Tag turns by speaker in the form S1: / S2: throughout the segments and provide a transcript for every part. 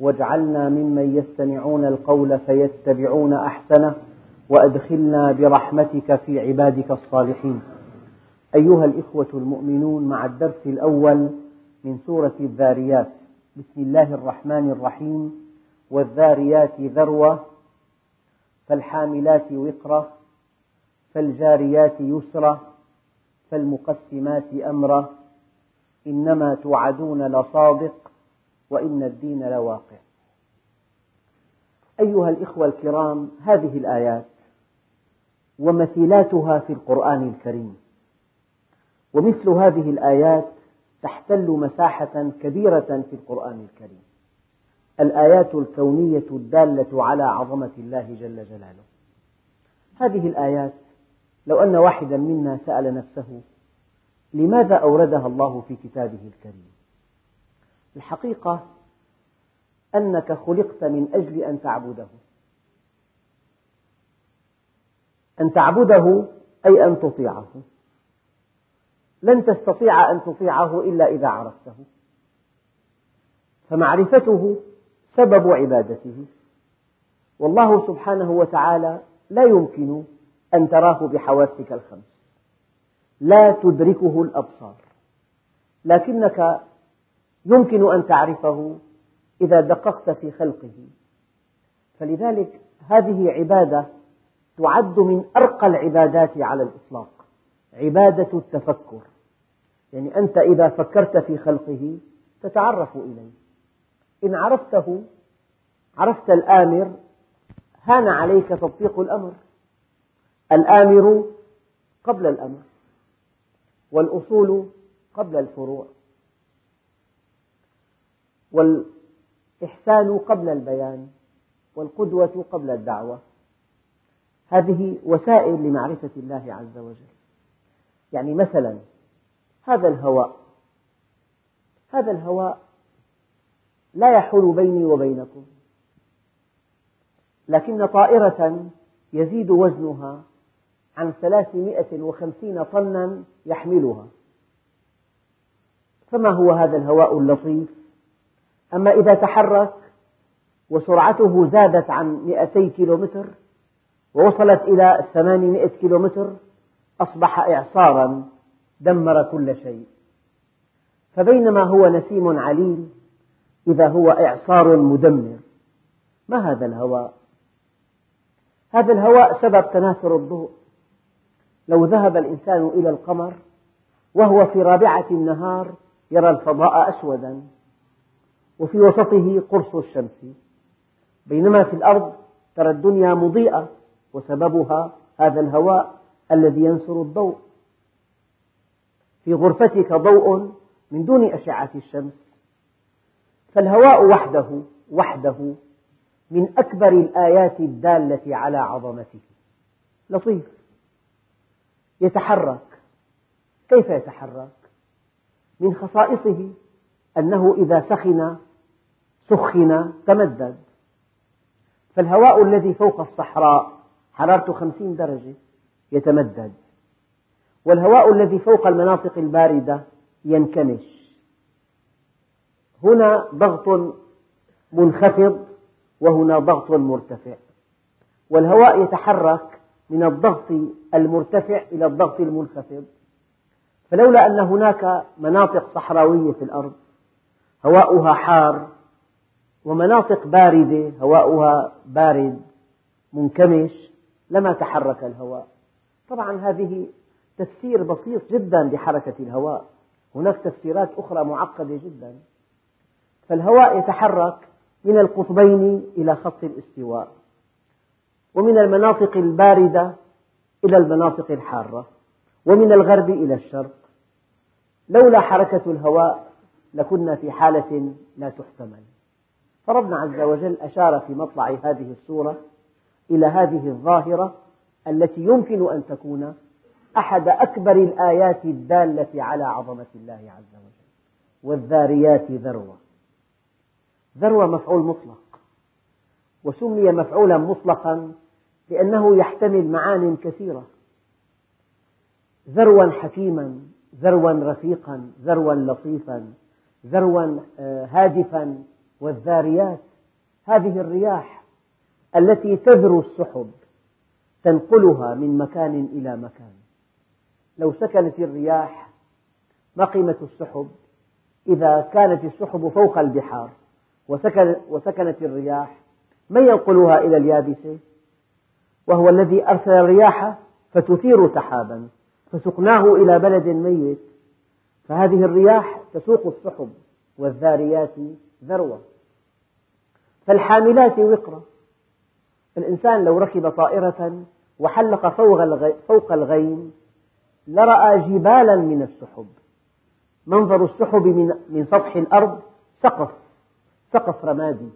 S1: واجعلنا ممن يستمعون القول فيتبعون أحسنه وأدخلنا برحمتك في عبادك الصالحين. أيها الإخوة المؤمنون مع الدرس الأول من سورة الذاريات بسم الله الرحمن الرحيم. والذاريات ذروة فالحاملات وقرة فالجاريات يسرا فالمقسمات أمرا إنما توعدون لصادق وإن الدين لواقع. أيها الإخوة الكرام هذه الآيات ومثيلاتها في القرآن الكريم. ومثل هذه الآيات تحتل مساحة كبيرة في القرآن الكريم. الآيات الكونية الدالة على عظمة الله جل جلاله. هذه الآيات لو أن واحدا منا سأل نفسه لماذا أوردها الله في كتابه الكريم؟ الحقيقة أنك خلقت من أجل أن تعبده. أن تعبده أي أن تطيعه. لن تستطيع أن تطيعه إلا إذا عرفته. فمعرفته سبب عبادته. والله سبحانه وتعالى لا يمكن أن تراه بحواسك الخمس. لا تدركه الأبصار. لكنك يمكن أن تعرفه إذا دققت في خلقه. فلذلك هذه عبادة تعد من أرقى العبادات على الإطلاق. عبادة التفكر. يعني أنت إذا فكرت في خلقه تتعرف إليه. إن عرفته عرفت الآمر هان عليك تطبيق الأمر. الآمر قبل الأمر والأصول قبل الفروع. والإحسان قبل البيان والقدوة قبل الدعوة. هذه وسائل لمعرفة الله عز وجل. يعني مثلا هذا الهواء. هذا الهواء لا يحول بيني وبينكم. لكن طائرة يزيد وزنها عن ثلاثمائة وخمسين طنا يحملها. فما هو هذا الهواء اللطيف؟ أما إذا تحرك وسرعته زادت عن مئتي كيلومتر ووصلت إلى ثمانمائة كيلومتر أصبح إعصارا دمر كل شيء. فبينما هو نسيم عليل إذا هو إعصار مدمر. ما هذا الهواء؟ هذا الهواء سبب تناثر الضوء. لو ذهب الإنسان إلى القمر وهو في رابعة النهار يرى الفضاء أسودا. وفي وسطه قرص الشمس. بينما في الأرض ترى الدنيا مضيئة وسببها هذا الهواء الذي ينصر الضوء. في غرفتك ضوء من دون أشعة الشمس. فالهواء وحده وحده من أكبر الآيات الدالة على عظمته. لطيف. يتحرك. كيف يتحرك؟ من خصائصه أنه إذا سخن سخن تمدد. فالهواء الذي فوق الصحراء حرارته خمسين درجة يتمدد. والهواء الذي فوق المناطق الباردة ينكمش. هنا ضغط منخفض وهنا ضغط مرتفع. والهواء يتحرك من الضغط المرتفع إلى الضغط المنخفض. فلولا أن هناك مناطق صحراوية في الأرض هواؤها حار ومناطق باردة هواؤها بارد منكمش لما تحرك الهواء. طبعا هذه تفسير بسيط جدا لحركة الهواء. هناك تفسيرات أخرى معقدة جدا. فالهواء يتحرك من القطبين إلى خط الاستواء ومن المناطق الباردة إلى المناطق الحارة ومن الغرب إلى الشرق. لولا حركة الهواء لكنا في حالة لا تحتمل. فربنا عز وجل أشار في مطلع هذه السورة إلى هذه الظاهرة التي يمكن أن تكون أحد أكبر الآيات الدالة على عظمة الله عز وجل والذاريات ذروة. ذروة مفعول مطلق وسمي مفعولا مطلقا لأنه يحتمل معان كثيرة. ذروا حكيما ذروا رفيقا ذروا لطيفا ذروا آه، هادفا والذاريات هذه الرياح التي تذرو السحب تنقلها من مكان إلى مكان. لو سكنت الرياح ما قيمة السحب؟ إذا كانت السحب فوق البحار وسكنت الرياح من ينقلها إلى اليابسة؟ وهو الذي أرسل الرياح فتثير سحابا فسقناه إلى بلد ميت. فهذه الرياح تسوق السحب والذاريات ذروة. فالحاملات وقرا الإنسان لو ركب طائرة وحلق فوق الغيم لرأى جبالا من السحب. منظر السحب من سطح الأرض سقف سقف رمادي.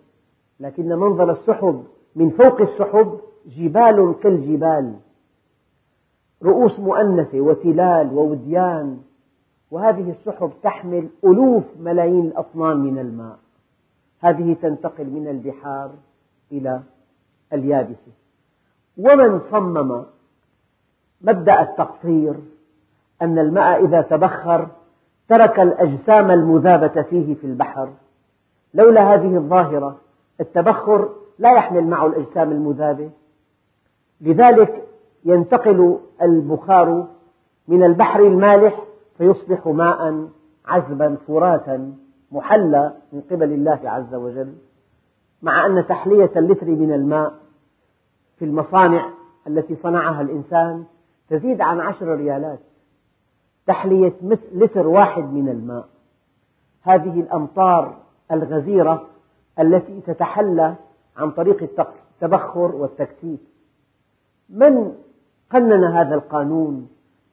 S1: لكن منظر السحب من فوق السحب جبال كالجبال. رؤوس مؤنثة وتلال ووديان. وهذه السحب تحمل ألوف ملايين الأطنان من الماء. هذه تنتقل من البحار إلى اليابسة ومن صمم مبدأ التقطير أن الماء إذا تبخر ترك الأجسام المذابة فيه في البحر. لولا هذه الظاهرة التبخر لا يحمل معه الأجسام المذابة. لذلك ينتقل البخار من البحر المالح فيصبح ماء عذبا فراتا محلى من قبل الله عز وجل مع أن تحلية اللتر من الماء في المصانع التي صنعها الإنسان تزيد عن عشر ريالات. تحلية لتر واحد من الماء. هذه الأمطار الغزيرة التي تتحلى عن طريق التبخر والتكثيف من قنن هذا القانون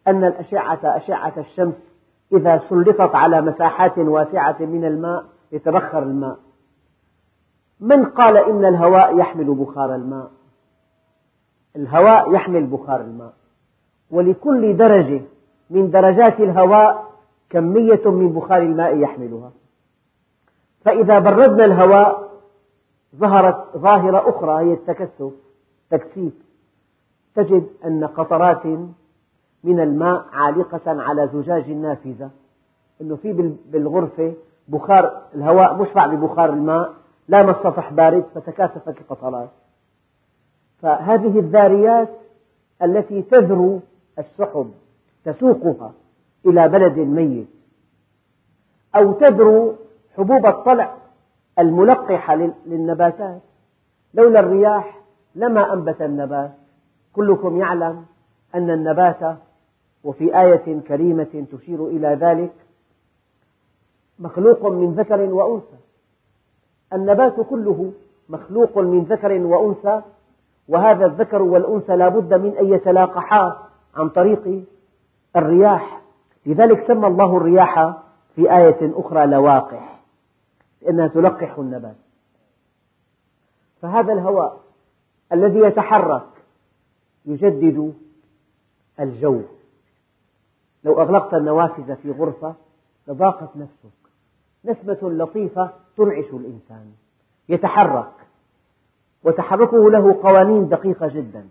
S1: أن الأشعة أشعة الشمس إذا سلطت على مساحات واسعة من الماء يتبخر الماء. من قال إن الهواء يحمل بخار الماء؟ الهواء يحمل بخار الماء. ولكل درجة من درجات الهواء كمية من بخار الماء يحملها. فإذا بردنا الهواء ظهرت ظاهرة أخرى هي التكثف تكثيف تجد أن قطرات من الماء عالقة على زجاج النافذة. أنه في بالغرفة بخار الهواء مشبع ببخار الماء لامس سطح بارد فتكاثفت القطرات. فهذه الذاريات التي تذرو السحب تسوقها إلى بلد ميت أو تذرو حبوب الطلع الملقحة للنباتات. لولا الرياح لما أنبت النبات. كلكم يعلم أن النبات وفي آية كريمة تشير إلى ذلك مخلوق من ذكر وأنثى. النبات كله مخلوق من ذكر وأنثى وهذا الذكر والأنثى لا بد من أن يتلاقحا عن طريق الرياح. لذلك سمى الله الرياح في آية أخرى لواقح لأنها تلقح النبات. فهذا الهواء الذي يتحرك يجدد الجو. لو أغلقت النوافذ في غرفة لضاقت نفسك. نسمة لطيفة تنعش الإنسان. يتحرك. وتحركه له قوانين دقيقة جدا.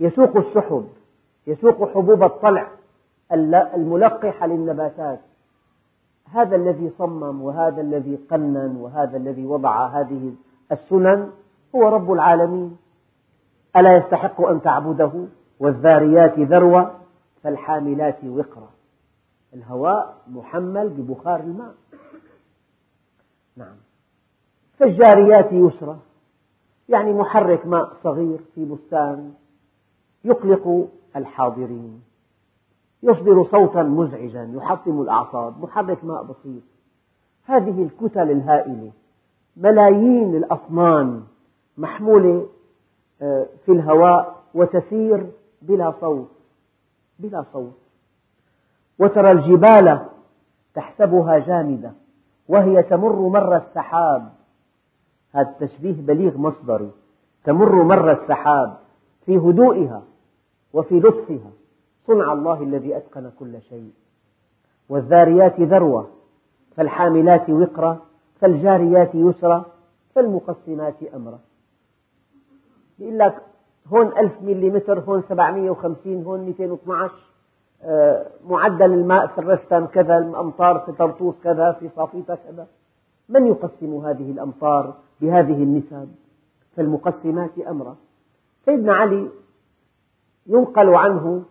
S1: يسوق السحب. يسوق حبوب الطلع الملقحة للنباتات. هذا الذي صمم وهذا الذي قنن وهذا الذي وضع هذه السنن هو رب العالمين. ألا يستحق أن تعبده؟ والذاريات ذروة. فالحاملات وقرا. الهواء محمل ببخار الماء. نعم. فالجاريات يسرا. يعني محرك ماء صغير في بستان يقلق الحاضرين. يصدر صوتا مزعجا يحطم الأعصاب محرك ماء بسيط. هذه الكتل الهائلة. ملايين الأطنان محمولة آه، في الهواء وتسير بلا صوت. بلا صوت. وترى الجبال تحسبها جامدة وهي تمر مر السحاب. هذا تشبيه بليغ مصدري. تمر مر السحاب في هدوئها وفي لطفها. صنع الله الذي أتقن كل شيء. والذاريات ذروة فالحاملات وقرا فالجاريات يسرا فالمقسمات أمرا. يقول لك هون ألف مليمتر هون سبعمية وخمسين هون مئتين واثنى آه، معدل الماء في الرستم كذا الأمطار في طرطوس كذا في صافيطة كذا. من يقسم هذه الأمطار بهذه النسب؟ فالمقسمات أمرا. سيدنا علي ينقل عنه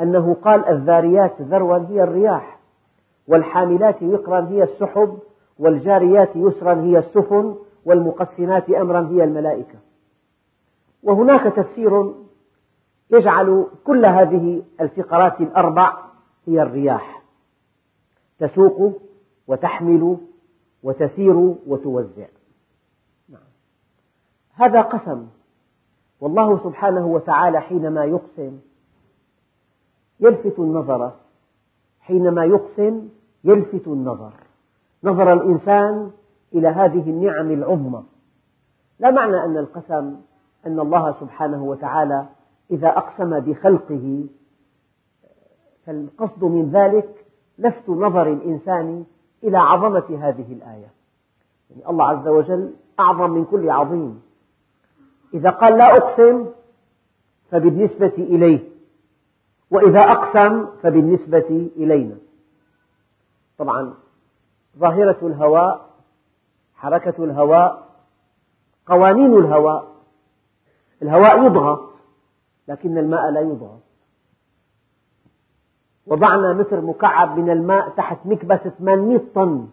S1: أنه قال الذاريات ذروا هي الرياح والحاملات وقرا هي السحب والجاريات يسرا هي السفن والمقسمات أمرا هي الملائكة. وهناك تفسير يجعل كل هذه الفقرات الأربع هي الرياح. تسوق وتحمل وتسير وتوزع. هذا قسم. والله سبحانه وتعالى حينما يقسم يلفت النظر. حينما يقسم يلفت النظر. نظر الإنسان إلى هذه النعم العظمى. لا معنى أن القسم أن الله سبحانه وتعالى إذا أقسم بخلقه فالقصد من ذلك لفت نظر الإنسان إلى عظمة هذه الآية. يعني الله عز وجل أعظم من كل عظيم. إذا قال لا أقسم فبالنسبة إليه وإذا أقسم فبالنسبة إلينا. طبعا ظاهرة الهواء حركة الهواء قوانين الهواء الهواء يضغط لكن الماء لا يضغط وضعنا متر مكعب من الماء تحت مكبس 800 طن.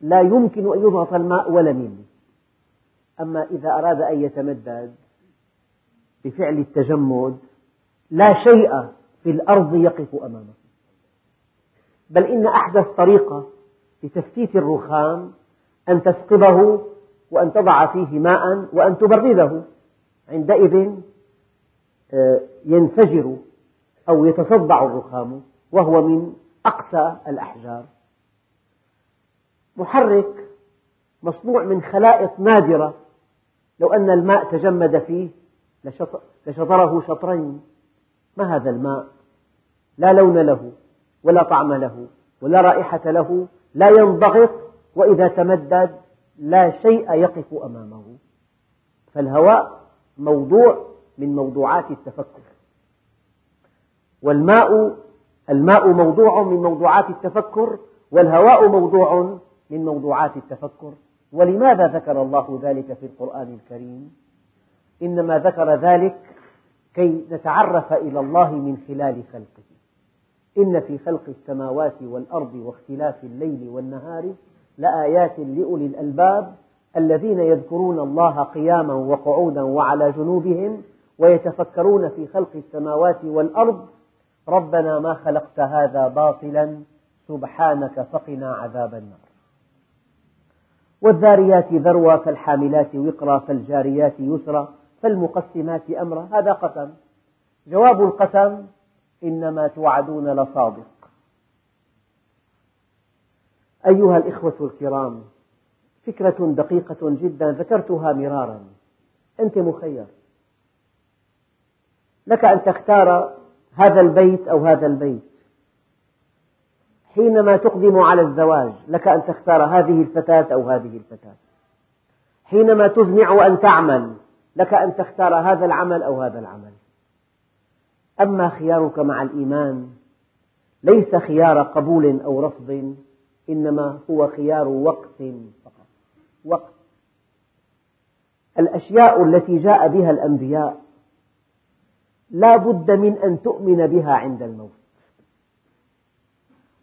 S1: لا يمكن أن يضغط الماء ولا ميلي أما إذا أراد أن يتمدد بفعل التجمد لا شيء في الأرض يقف أمامه. بل إن أحدث طريقة لتفتيت الرخام أن تثقبه وأن تضع فيه ماء وأن تبرده. عندئذ آه، ينفجر أو يتصدع الرخام وهو من أقسى الأحجار. محرك مصنوع من خلائط نادرة. لو أن الماء تجمد فيه لشطره شطرين. ما هذا الماء؟ لا لون له ولا طعم له ولا رائحة له لا ينضغط وإذا تمدد لا شيء يقف أمامه. فالهواء موضوع من موضوعات التفكر. والماء الماء موضوع من موضوعات التفكر والهواء موضوع من موضوعات التفكر. ولماذا ذكر الله ذلك في القرآن الكريم؟ إنما ذكر ذلك كي نتعرف إلى الله من خلال خلقه. إن في خلق السماوات والأرض واختلاف الليل والنهار لآيات لأولي الألباب الذين يذكرون الله قياما وقعودا وعلى جنوبهم ويتفكرون في خلق السماوات والأرض ربنا ما خلقت هذا باطلا سبحانك فقنا عذاب النار. والذاريات ذروة فالحاملات وقرا فالجاريات يسرا فالمقسمات أمرا. هذا قسم. جواب القسم إنما توعدون لصادق. أيها الإخوة الكرام فكرة دقيقة جدا ذكرتها مرارا. أنت مخير. لك أن تختار هذا البيت أو هذا البيت. حينما تقدم على الزواج لك أن تختار هذه الفتاة أو هذه الفتاة. حينما تزمع أن تعمل لك أن تختار هذا العمل أو هذا العمل. أما خيارك مع الإيمان ليس خيار قبول أو رفض إنما هو خيار وقت. وقت. الأشياء التي جاء بها الأنبياء لا بد من أن تؤمن بها عند الموت.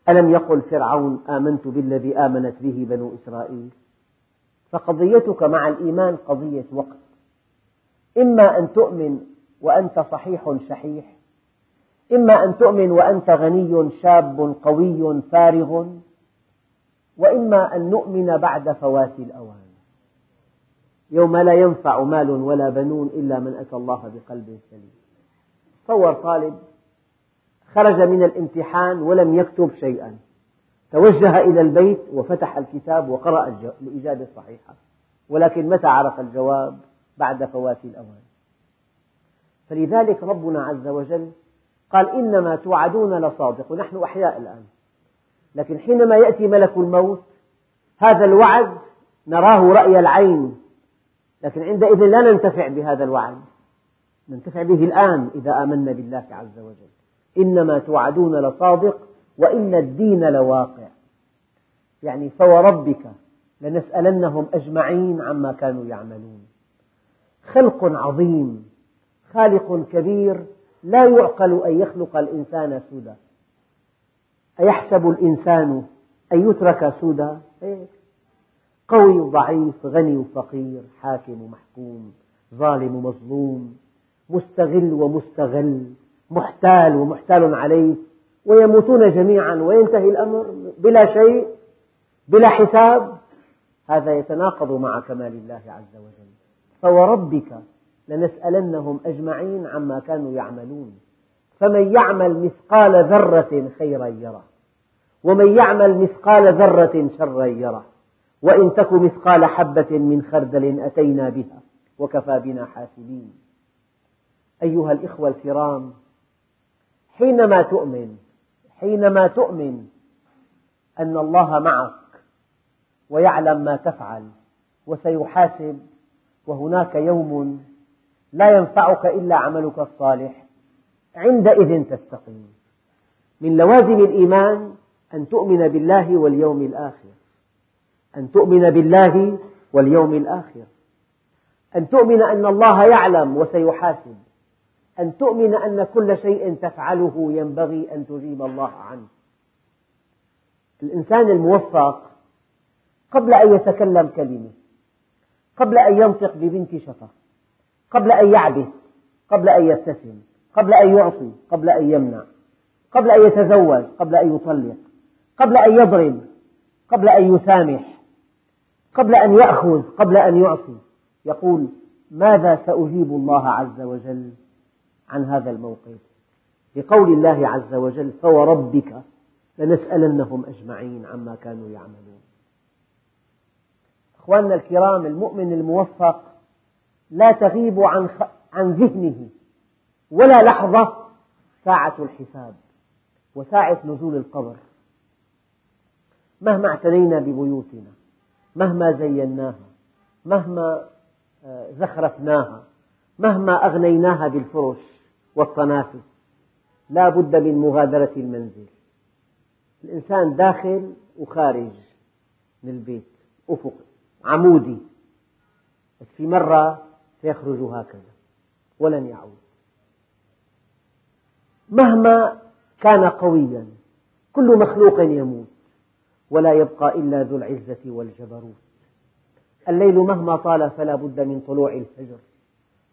S1: ألم يقل فرعون آمنت بالذي آمنت به بنو إسرائيل؟ فقضيتك مع الإيمان قضية وقت. إما أن تؤمن وأنت صحيح شحيح إما أن تؤمن وأنت غني شاب قوي فارغ وإما أن نؤمن بعد فوات الأوان. يوم لا ينفع مال ولا بنون إلا من أتى الله بقلب سليم. تصور طالب خرج من الامتحان ولم يكتب شيئا. توجه إلى البيت وفتح الكتاب وقرأ الإجابة الصحيحة. ولكن متى عرف الجواب بعد فوات الأوان؟ فلذلك ربنا عز وجل قال إنما توعدون لصادق. ونحن أحياء الآن. لكن حينما يأتي ملك الموت هذا الوعد نراه رأي العين. لكن عندئذ لا ننتفع بهذا الوعد. ننتفع به الآن إذا آمنا بالله عز وجل. إنما توعدون لصادق وإن الدين لواقع. يعني فوربك لنسألنهم أجمعين عما كانوا يعملون. خلق عظيم خالق كبير لا يعقل أن يخلق الإنسان سدى. أيحسب الإنسان أن يترك سدى قوي وضعيف غني وفقير حاكم ومحكوم ظالم ومظلوم مستغل ومستغل محتال ومحتال عليه ويموتون جميعا وينتهي الأمر بلا شيء بلا حساب. هذا يتناقض مع كمال الله عز وجل. فوربك لنسألنهم أجمعين عما كانوا يعملون. فمن يعمل مثقال ذرة خيرا يره. ومن يعمل مثقال ذرة شرا يره. وإن تك مثقال حبة من خردل أتينا بها. وكفى بنا حاسبين. أيها الإخوة الكرام حينما تؤمن حينما تؤمن أن الله معك ويعلم ما تفعل وسيحاسب وهناك يوم لا ينفعك إلا عملك الصالح عندئذ تستقيم. من لوازم الإيمان أن تؤمن بالله واليوم الآخر. أن تؤمن بالله واليوم الآخر. أن تؤمن أن الله يعلم وسيحاسب. أن تؤمن أن كل شيء تفعله ينبغي أن تجيب الله عنه. الإنسان الموفق قبل أن يتكلم كلمة قبل أن ينطق ببنت شفة قبل أن يعبث قبل أن يبتسم. قبل أن يعطي قبل أن يمنع قبل أن يتزوج قبل أن يطلق قبل أن يضرب قبل أن يسامح قبل أن يأخذ قبل أن يعطي يقول ماذا سأجيب الله عز وجل عن هذا الموقف؟ لقول الله عز وجل فوربك لنسألنهم أجمعين عما كانوا يعملون. أخواننا الكرام المؤمن الموفق لا تغيب عن, عن ذهنه. ولا لحظة ساعة الحساب وساعة نزول القبر. مهما اعتنينا ببيوتنا مهما زيناها مهما آه، زخرفناها مهما أغنيناها بالفرش والطنافس لا بد من مغادرة المنزل. الإنسان داخل وخارج من البيت أفق عمودي. بس في مرة سيخرج هكذا ولن يعود. مهما كان قويا كل مخلوق يموت ولا يبقى إلا ذو العزة والجبروت. الليل مهما طال فلا بد من طلوع الفجر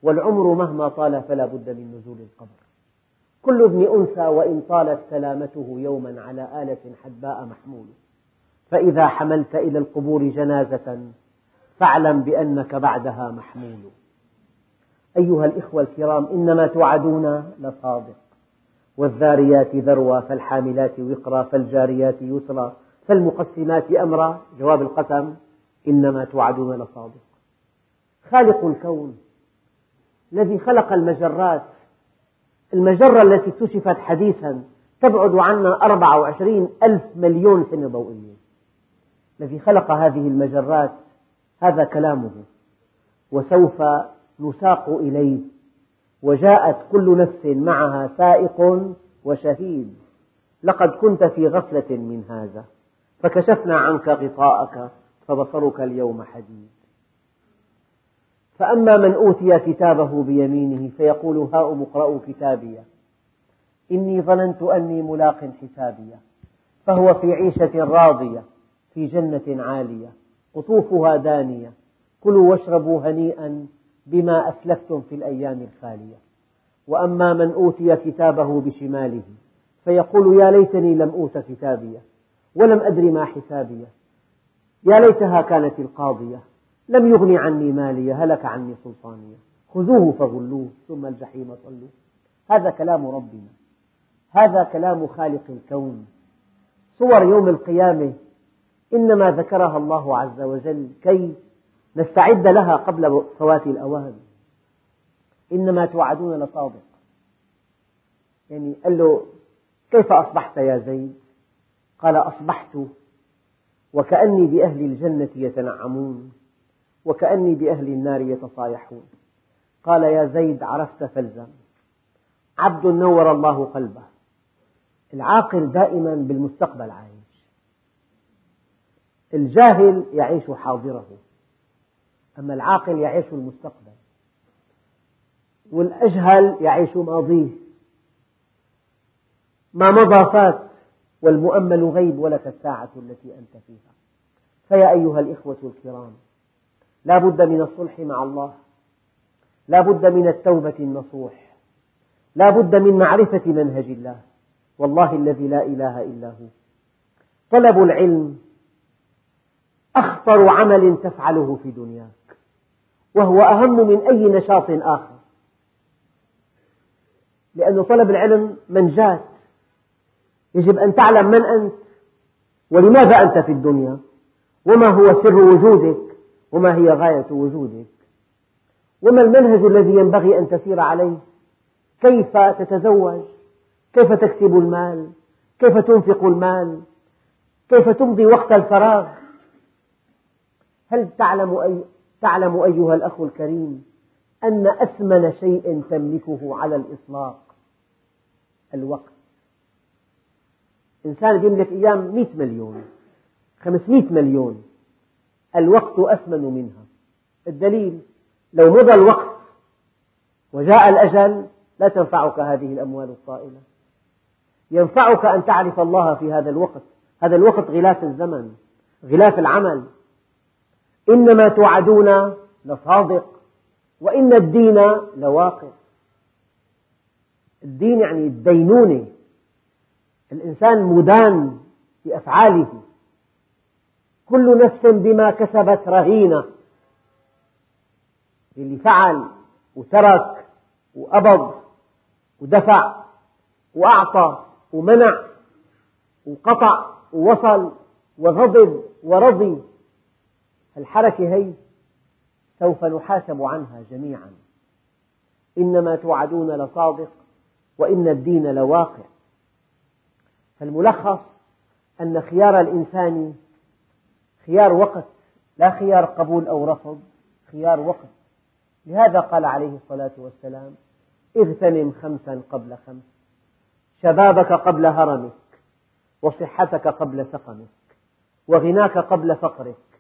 S1: والعمر مهما طال فلا بد من نزول القبر. كل ابن أنثى وإن طالت سلامته يوما على آلة حدباء محمول. فإذا حملت إلى القبور جنازة فاعلم بأنك بعدها محمول. أيها الإخوة الكرام إنما توعدون لصادق. والذاريات ذروا فالحاملات وقرا فالجاريات يسرا فالمقسمات أمرا جواب القسم إنما توعدون لصادق. خالق الكون الذي خلق المجرات. المجرة التي اكتشفت حديثا تبعد عنا 24 ألف مليون سنة ضوئية. الذي خلق هذه المجرات هذا كلامه وسوف نساق إليه. وجاءت كل نفس معها سائق وشهيد. لقد كنت في غفلة من هذا فكشفنا عنك غطاءك فبصرك اليوم حديد. فأما من أوتي كتابه بيمينه فيقول هاؤم اقرءوا كتابي. إني ظننت أني ملاق حسابيه فهو في عيشة راضية في جنة عالية قطوفها دانية. كلوا واشربوا هنيئا بما أسلفتم في الأيام الخالية. وأما من أوتي كتابه بشماله فيقول يا ليتني لم أوت كتابية ولم أدر ما حسابية. يا ليتها كانت القاضية لم يغن عني مالي هلك عني سلطانية. خذوه فغلوه ثم الجحيم صلوه. هذا كلام ربنا. هذا كلام خالق الكون. صور يوم القيامة إنما ذكرها الله عز وجل كي نستعد لها قبل فوات الأوان. إنما توعدون لصادق. يعني قال له كيف أصبحت يا زيد؟ قال أصبحت وكأني بأهل الجنة يتنعمون وكأني بأهل النار يتصايحون. قال يا زيد عرفت فالزم. عبد نور الله قلبه. العاقل دائما بالمستقبل عايش. الجاهل يعيش حاضره. أما العاقل يعيش المستقبل والأجهل يعيش ماضيه. ما مضى فات والمؤمل غيب ولك الساعة التي أنت فيها. فيا أيها الإخوة الكرام لا بد من الصلح مع الله لا بد من التوبة النصوح لا بد من معرفة منهج الله. والله الذي لا إله إلا هو. طلب العلم أخطر عمل تفعله في دنياك. وهو أهم من أي نشاط آخر. لأن طلب العلم منجاة. يجب أن تعلم من أنت ولماذا أنت في الدنيا. وما هو سر وجودك. وما هي غاية وجودك. وما المنهج الذي ينبغي أن تسير عليه. كيف تتزوج. كيف تكسب المال. كيف تنفق المال. كيف تمضي وقت الفراغ. هل تعلم, تعلم أيها الأخ الكريم أن أثمن شيء تملكه على الإطلاق الوقت. إنسان يملك أيام مئة مليون خمسمئة مليون الوقت أثمن منها. الدليل لو مضى الوقت وجاء الأجل لا تنفعك هذه الأموال الطائلة. ينفعك أن تعرف الله في هذا الوقت. هذا الوقت غلاف الزمن غلاف العمل. إنما توعدون لصادق وإن الدين لواقع. الدين يعني الدينونة الإنسان مدان بأفعاله كل نفس بما كسبت رهينة. اللي فعل وترك وقبض ودفع وأعطى ومنع وقطع ووصل وغضب ورضي. الحركة هي سوف نحاسب عنها جميعا. إنما توعدون لصادق وإن الدين لواقع. فالملخص أن خيار الإنسان خيار وقت لا خيار قبول أو رفض خيار وقت. لهذا قال عليه الصلاة والسلام اغتنم خمسا قبل خمس شبابك قبل هرمك وصحتك قبل سقمك وغناك قبل فقرك.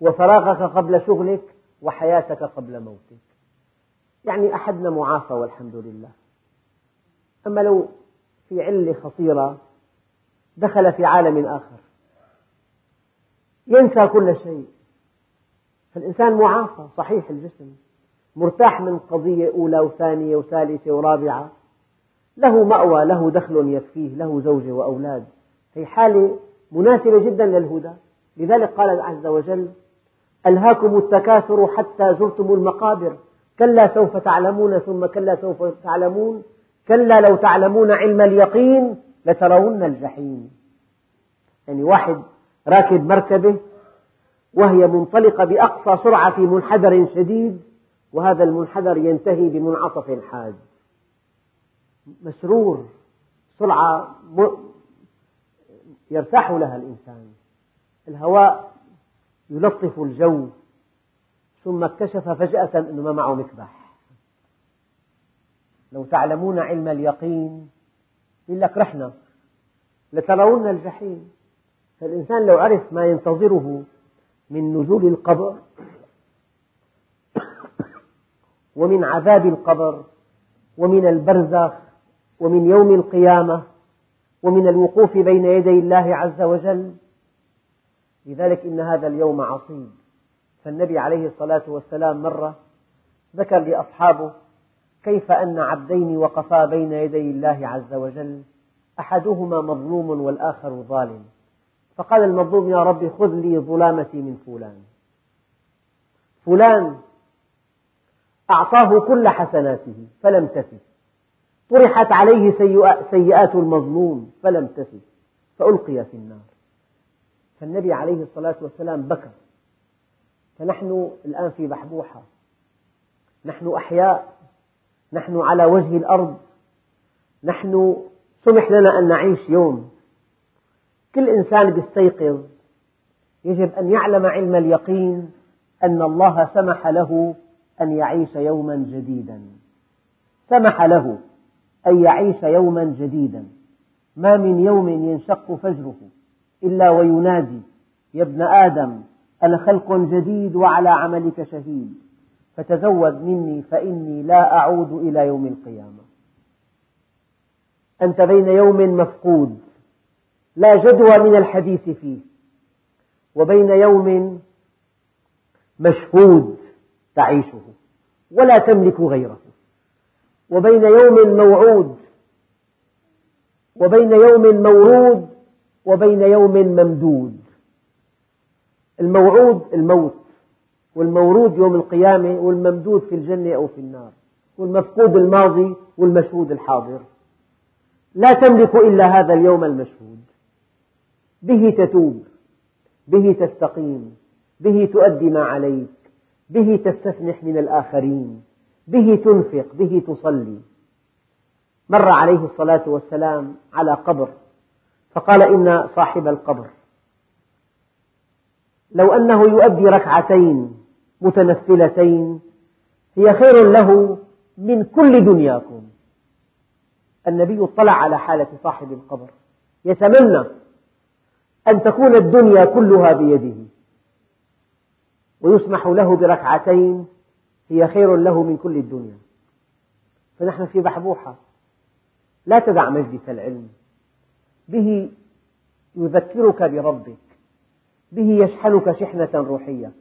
S1: وفراغك قبل شغلك وحياتك قبل موتك. يعني أحدنا معافى والحمد لله. أما لو في علة خطيرة دخل في عالم آخر ينسى كل شيء. فالإنسان معافى صحيح الجسم مرتاح من قضية أولى وثانية وثالثة ورابعة. له مأوى له دخل يكفيه له زوجة وأولاد. هي حالة مناسبة جدا للهدى. لذلك قال عز وجل ألهاكم التكاثر حتى زرتم المقابر. كلا سوف تعلمون ثم كلا سوف تعلمون. كلا لو تعلمون علم اليقين لترون الجحيم. يعني واحد راكب مركبة وهي منطلقة بأقصى سرعة في منحدر شديد وهذا المنحدر ينتهي بمنعطف حاد. مسرور سرعة يرتاح لها الإنسان. الهواء يلطف الجو. ثم اكتشف فجأة أنه ما معه مكبح لو تعلمون علم اليقين يقول لك رحنا. لترون الجحيم. فالإنسان لو عرف ما ينتظره من نزول القبر ومن عذاب القبر ومن البرزخ ومن يوم القيامة ومن الوقوف بين يدي الله عز وجل لذلك إن هذا اليوم عصيب. فالنبي عليه الصلاة والسلام مرة ذكر لأصحابه كيف أن عبدين وقفا بين يدي الله عز وجل أحدهما مظلوم والآخر ظالم. فقال المظلوم يا رب خذ لي ظلامتي من فلان. فلان أعطاه كل حسناته فلم تفي طرحت عليه سيئات المظلوم فلم تفي فألقي في النار. فالنبي عليه الصلاة والسلام بكى فنحن الآن في بحبوحة. نحن أحياء. نحن على وجه الأرض. نحن سمح لنا أن نعيش يوم. كل إنسان يستيقظ يجب أن يعلم علم اليقين أن الله سمح له أن يعيش يوما جديدا. سمح له أن يعيش يوما جديدا. ما من يوم ينشق فجره. إلا وينادي يا ابن آدم أنا خلق جديد وعلى عملك شهيد فتزود مني فإني لا أعود إلى يوم القيامة. أنت بين يوم مفقود لا جدوى من الحديث فيه وبين يوم مشهود تعيشه ولا تملك غيره وبين يوم موعود وبين يوم مورود وبين يوم ممدود. الموعود الموت والمورود يوم القيامة والممدود في الجنة أو في النار والمفقود الماضي والمشهود الحاضر. لا تملك إلا هذا اليوم المشهود. به تتوب به تستقيم به تؤدي ما عليك به تستسمح من الآخرين به تنفق به تصلي. مر عليه الصلاة والسلام على قبر. فقال إن صاحب القبر. لو أنه يؤدي ركعتين متنفلتين هي خير له من كل دنياكم. النبي اطلع على حالة صاحب القبر. يتمنى أن تكون الدنيا كلها بيده. ويسمح له بركعتين هي خير له من كل الدنيا. فنحن في بحبوحة. لا تدع مجلس العلم. به يذكرك بربك به يشحنك شحنة روحية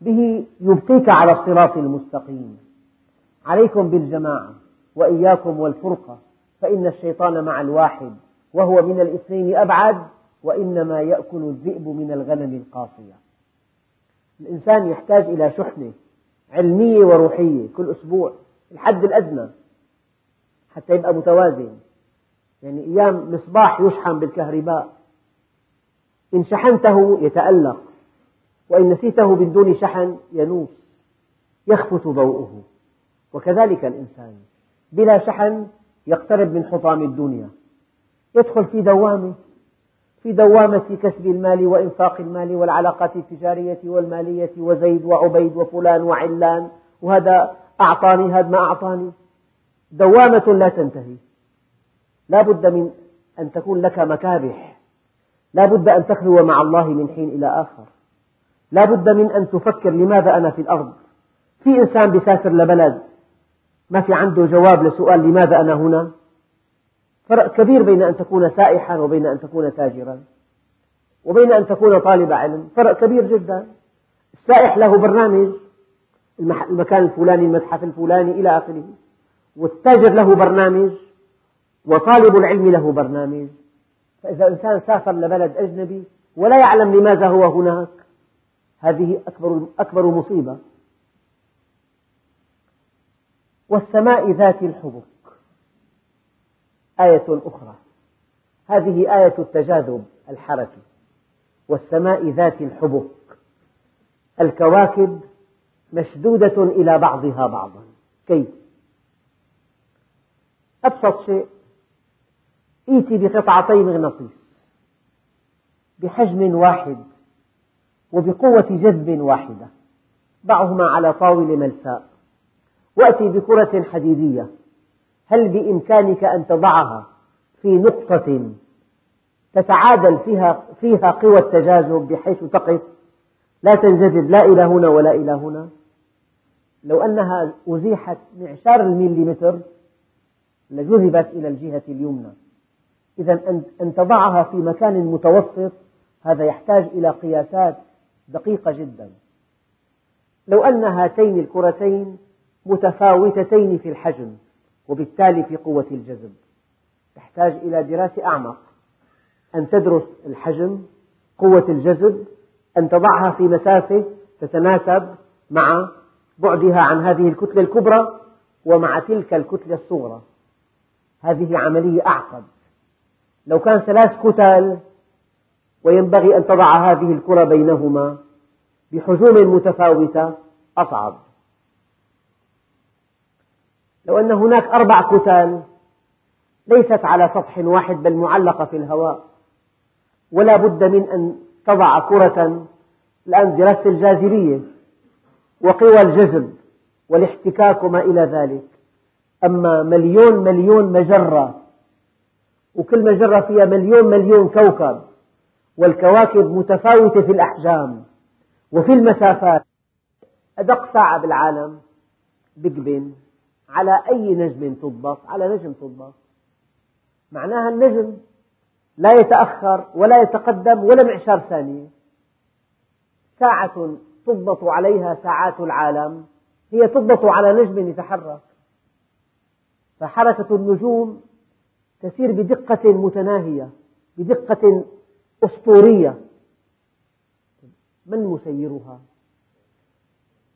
S1: به يبقيك على الصراط المستقيم. عليكم بالجماعة وإياكم والفرقة فإن الشيطان مع الواحد وهو من الاثنين أبعد وإنما يأكل الذئب من الغنم القاصية. الإنسان يحتاج إلى شحنة علمية وروحية كل أسبوع الحد الأدنى حتى يبقى متوازن. يعني أيام مصباح يشحن بالكهرباء. إن شحنته يتألق وإن نسيته من دون شحن ينوس يخفت ضوءه. وكذلك الإنسان بلا شحن يقترب من حطام الدنيا. يدخل في دوامة في دوامة كسب المال وإنفاق المال والعلاقات التجارية والمالية وزيد وعبيد وفلان وعلان وهذا أعطاني هذا ما أعطاني. دوامة لا تنتهي. لا بد من أن تكون لك مكابح. لا بد أن تخلو مع الله من حين إلى آخر. لا بد من أن تفكر لماذا أنا في الأرض. في إنسان بيسافر لبلد ما في عنده جواب لسؤال لماذا أنا هنا؟ فرق كبير بين أن تكون سائحا وبين أن تكون تاجرا. وبين أن تكون طالب علم. فرق كبير جدا. السائح له برنامج. المكان الفلاني المتحف الفلاني إلى آخره. والتاجر له برنامج. وطالب العلم له برنامج. فإذا إنسان سافر لبلد أجنبي ولا يعلم لماذا هو هناك هذه أكبر, أكبر مصيبة. والسماء ذات الحبك. آية أخرى. هذه آية التجاذب الحركي. والسماء ذات الحبك. الكواكب مشدودة إلى بعضها بعضا. كيف؟ أبسط شيء ائتي بقطعتي مغناطيس بحجم واحد وبقوة جذب واحدة. ضعهما على طاولة ملساء. وأتي بكرة حديدية. هل بإمكانك أن تضعها في نقطة تتعادل فيها, فيها قوى التجاذب بحيث تقف؟ لا تنجذب لا إلى هنا ولا إلى هنا. لو أنها أزيحت معشار المليمتر لجذبت إلى الجهة اليمنى. إذا أن تضعها في مكان متوسط هذا يحتاج إلى قياسات دقيقة جدا. لو أن هاتين الكرتين متفاوتتين في الحجم وبالتالي في قوة الجذب. تحتاج إلى دراسة أعمق. أن تدرس الحجم قوة الجذب أن تضعها في مسافة تتناسب مع بعدها عن هذه الكتلة الكبرى ومع تلك الكتلة الصغرى. هذه عملية أعقد. لو كان ثلاث كتل وينبغي أن تضع هذه الكرة بينهما بحجوم متفاوتة أصعب. لو أن هناك أربع كتل ليست على سطح واحد بل معلقة في الهواء ولا بد من أن تضع كرة الآن دراسة الجاذبية وقوى الجذب والاحتكاك وما إلى ذلك. أما مليون مليون مجرة وكل مجرة فيها مليون مليون كوكب والكواكب متفاوتة في الأحجام وفي المسافات. أدق ساعة بالعالم بيج بن على أي نجم تضبط على نجم تضبط. معناها النجم لا يتأخر ولا يتقدم ولا معشار ثانية ساعة تضبط عليها ساعات العالم هي تضبط على نجم يتحرك. فحركة النجوم تسير بدقة متناهية بدقة أسطورية. من مسيرها؟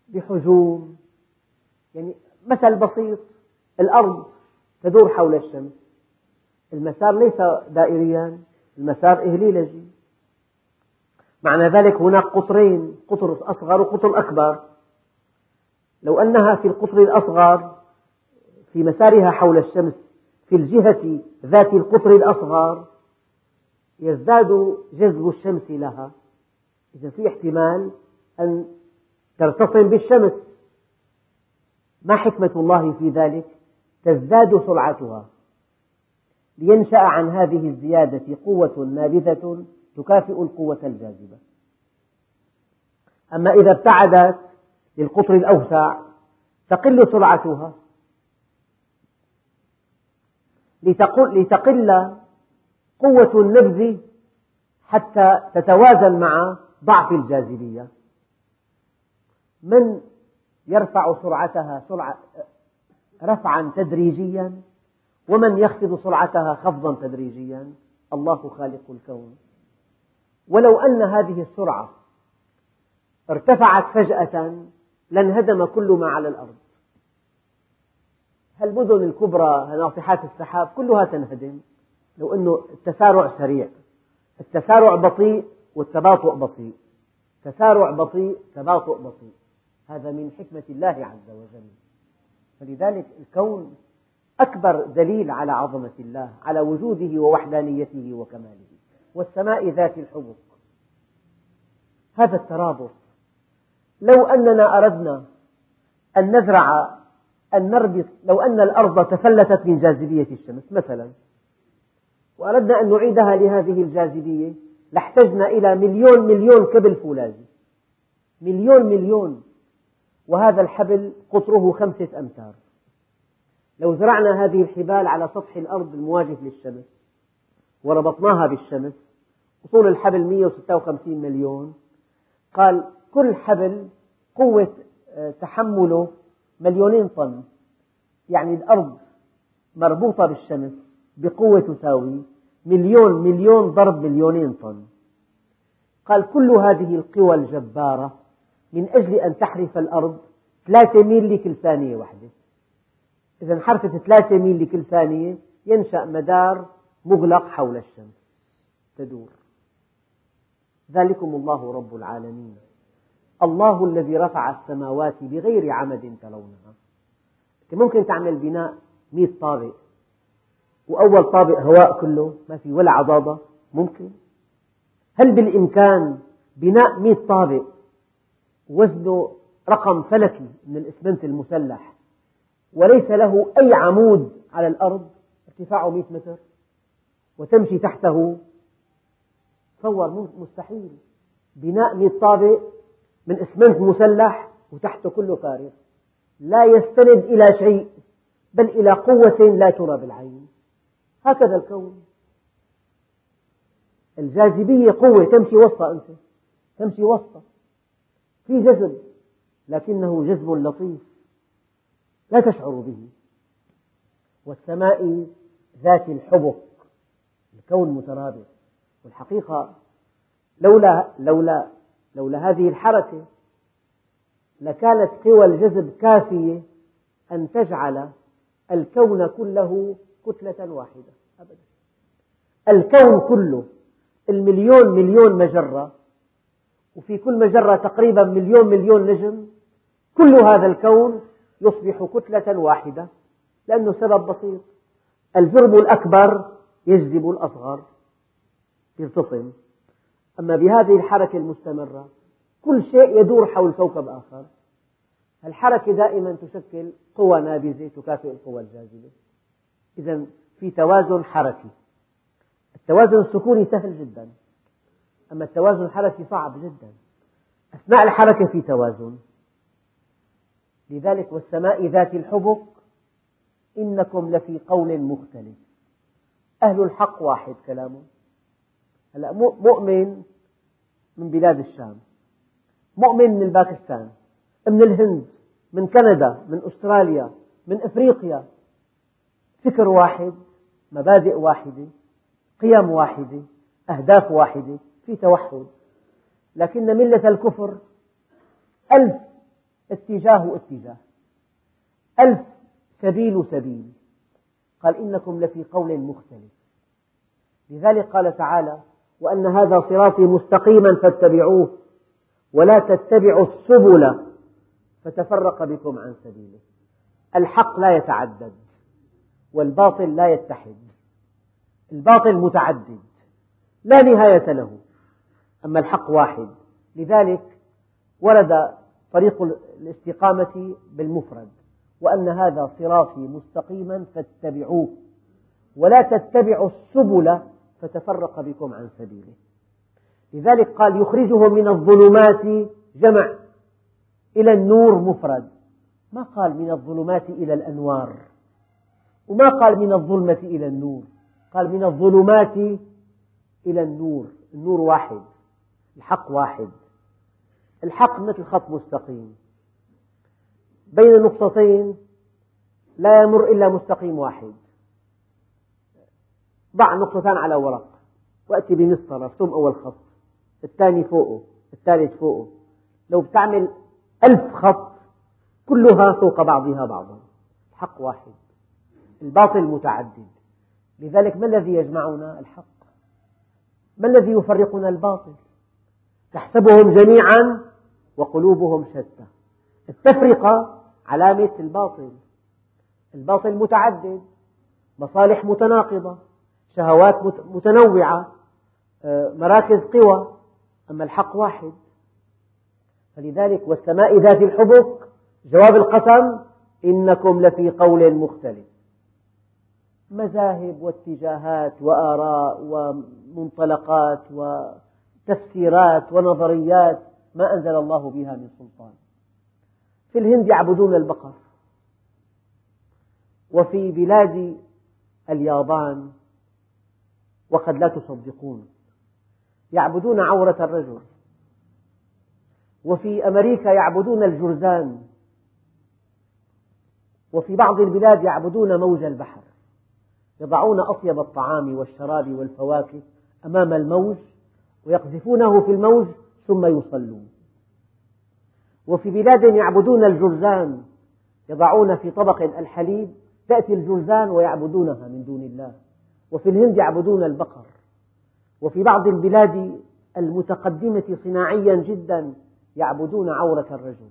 S1: بحجوم. يعني مثل بسيط الأرض تدور حول الشمس. المسار ليس دائريا المسار إهليلجي. معنى ذلك هناك قطرين قطر أصغر وقطر أكبر. لو أنها في القطر الأصغر في مسارها حول الشمس في الجهة ذات القطر الأصغر يزداد جذب الشمس لها. إذا في احتمال أن ترتصم بالشمس. ما حكمة الله في ذلك؟ تزداد سرعتها. لينشأ عن هذه الزيادة قوة نابذة تكافئ القوة الجاذبة. أما إذا ابتعدت للقطر الأوسع تقل سرعتها. لتقل قوة النبذ حتى تتوازن مع ضعف الجاذبية. من يرفع سرعتها سرعة رفعا تدريجيا ومن يخفض سرعتها خفضا تدريجيا. الله خالق الكون. ولو أن هذه السرعة ارتفعت فجأة لانهدم كل ما على الأرض. المدن الكبرى ناطحات السحاب كلها تنهدم. لو أنه التسارع سريع. التسارع بطيء والتباطؤ بطيء. تسارع بطيء تباطؤ بطيء. هذا من حكمة الله عز وجل. فلذلك الكون أكبر دليل على عظمة الله على وجوده ووحدانيته وكماله. والسماء ذات الحبك. هذا الترابط. لو أننا أردنا أن نزرع أن نربط لو أن الأرض تفلتت من جاذبية الشمس مثلا وأردنا أن نعيدها لهذه الجاذبية لاحتجنا إلى مليون مليون كبل فولاذي. مليون مليون. وهذا الحبل قطره خمسة أمتار. لو زرعنا هذه الحبال على سطح الأرض المواجه للشمس وربطناها بالشمس وطول الحبل 156 مليون. قال كل حبل قوة آه، تحمله مليونين طن. يعني الأرض مربوطة بالشمس بقوة تساوي مليون مليون ضرب مليونين طن. قال كل هذه القوى الجبارة من أجل أن تحرف الأرض ثلاثة ميل لكل ثانية واحدة إذا انحرفت ثلاثة ميل لكل ثانية ينشأ مدار مغلق حول الشمس تدور. ذلكم الله رب العالمين. الله الذي رفع السماوات بغير عمد ترونها ممكن تعمل بناء مئة طابق. وأول طابق هواء كله ما في ولا عضاضة. ممكن. هل بالإمكان بناء مئة طابق؟ وزنه رقم فلكي من الإسمنت المسلح. وليس له أي عمود على الأرض. ارتفاعه مئة متر. وتمشي تحته. تصور مستحيل. بناء مئة طابق من إسمنت مسلح وتحته كله فارغ لا يستند إلى شيء بل إلى قوة لا ترى بالعين. هكذا الكون. الجاذبية قوة تمشي وسطها أنت. تمشي وسطها. في جذب لكنه جذب لطيف. لا تشعر به. والسماء ذات الحبك. الكون مترابط والحقيقة لولا لولا لولا هذه الحركة لكانت قوى الجذب كافية أن تجعل الكون كله كتلة واحدة أبدا. الكون كله المليون مليون مجرة وفي كل مجرة تقريبا مليون مليون نجم كل هذا الكون يصبح كتلة واحدة لأنه سبب بسيط. الجرم الأكبر يجذب الأصغر يرتصم أما بهذه الحركة المستمرة كل شيء يدور حول كوكب آخر. الحركة دائما تشكل قوى نابذة تكافئ القوى الجاذبة. إذا في توازن حركي. التوازن السكوني سهل جدا. أما التوازن الحركي صعب جدا. أثناء الحركة في توازن. لذلك والسماء ذات الحبك إنكم لفي قول مختلف. أهل الحق واحد كلامه. هلا مؤمن من بلاد الشام مؤمن من باكستان من الهند من كندا من أستراليا من أفريقيا. فكر واحد مبادئ واحدة قيم واحدة أهداف واحدة في توحد. لكن ملة الكفر ألف اتجاه اتجاه ألف سبيل سبيل قال إنكم لفي قول مختلف. لذلك قال تعالى وأن هذا صراطي مستقيما فاتبعوه ولا تتبعوا السبل فتفرق بكم عن سبيله. الحق لا يتعدد والباطل لا يتحد. الباطل متعدد لا نهاية له أما الحق واحد. لذلك ورد طريق الاستقامة بالمفرد وأن هذا صراطي مستقيما فاتبعوه. ولا تتبعوا السبل فتفرق بكم عن سبيله. لذلك قال يخرجهم من الظلمات جمع إلى النور مفرد. ما قال من الظلمات إلى الأنوار. وما قال من الظلمة إلى النور. قال من الظلمات إلى النور. النور واحد. الحق واحد. الحق مثل خط مستقيم. بين نقطتين لا يمر إلا مستقيم واحد. ضع نقطتان على ورق. وأتي بمسطرة ارسم أول خط. الثاني فوقه الثالث فوقه. لو بتعمل ألف خط كلها فوق بعضها بعضا. الحق واحد. الباطل متعدد. لذلك ما الذي يجمعنا؟ الحق. ما الذي يفرقنا؟ الباطل. تحسبهم جميعا وقلوبهم شتى. التفرقة علامة الباطل. الباطل متعدد. مصالح متناقضة. شهوات متنوعة آه، مراكز قوى أما الحق واحد. فلذلك والسماء ذات الحبك جواب القسم إنكم لفي قول مختلف. مذاهب واتجاهات وآراء ومنطلقات وتفسيرات ونظريات ما أنزل الله بها من سلطان. في الهند يعبدون البقر. وفي بلاد اليابان وقد لا تصدقون. يعبدون عورة الرجل. وفي أمريكا يعبدون الجرذان. وفي بعض البلاد يعبدون موج البحر. يضعون أطيب الطعام والشراب والفواكه أمام الموج ويقذفونه في الموج ثم يصلون. وفي بلاد يعبدون الجرذان. يضعون في طبق الحليب تأتي الجرذان ويعبدونها من دون الله. وفي الهند يعبدون البقر. وفي بعض البلاد المتقدمة صناعيا جدا يعبدون عورة الرجل.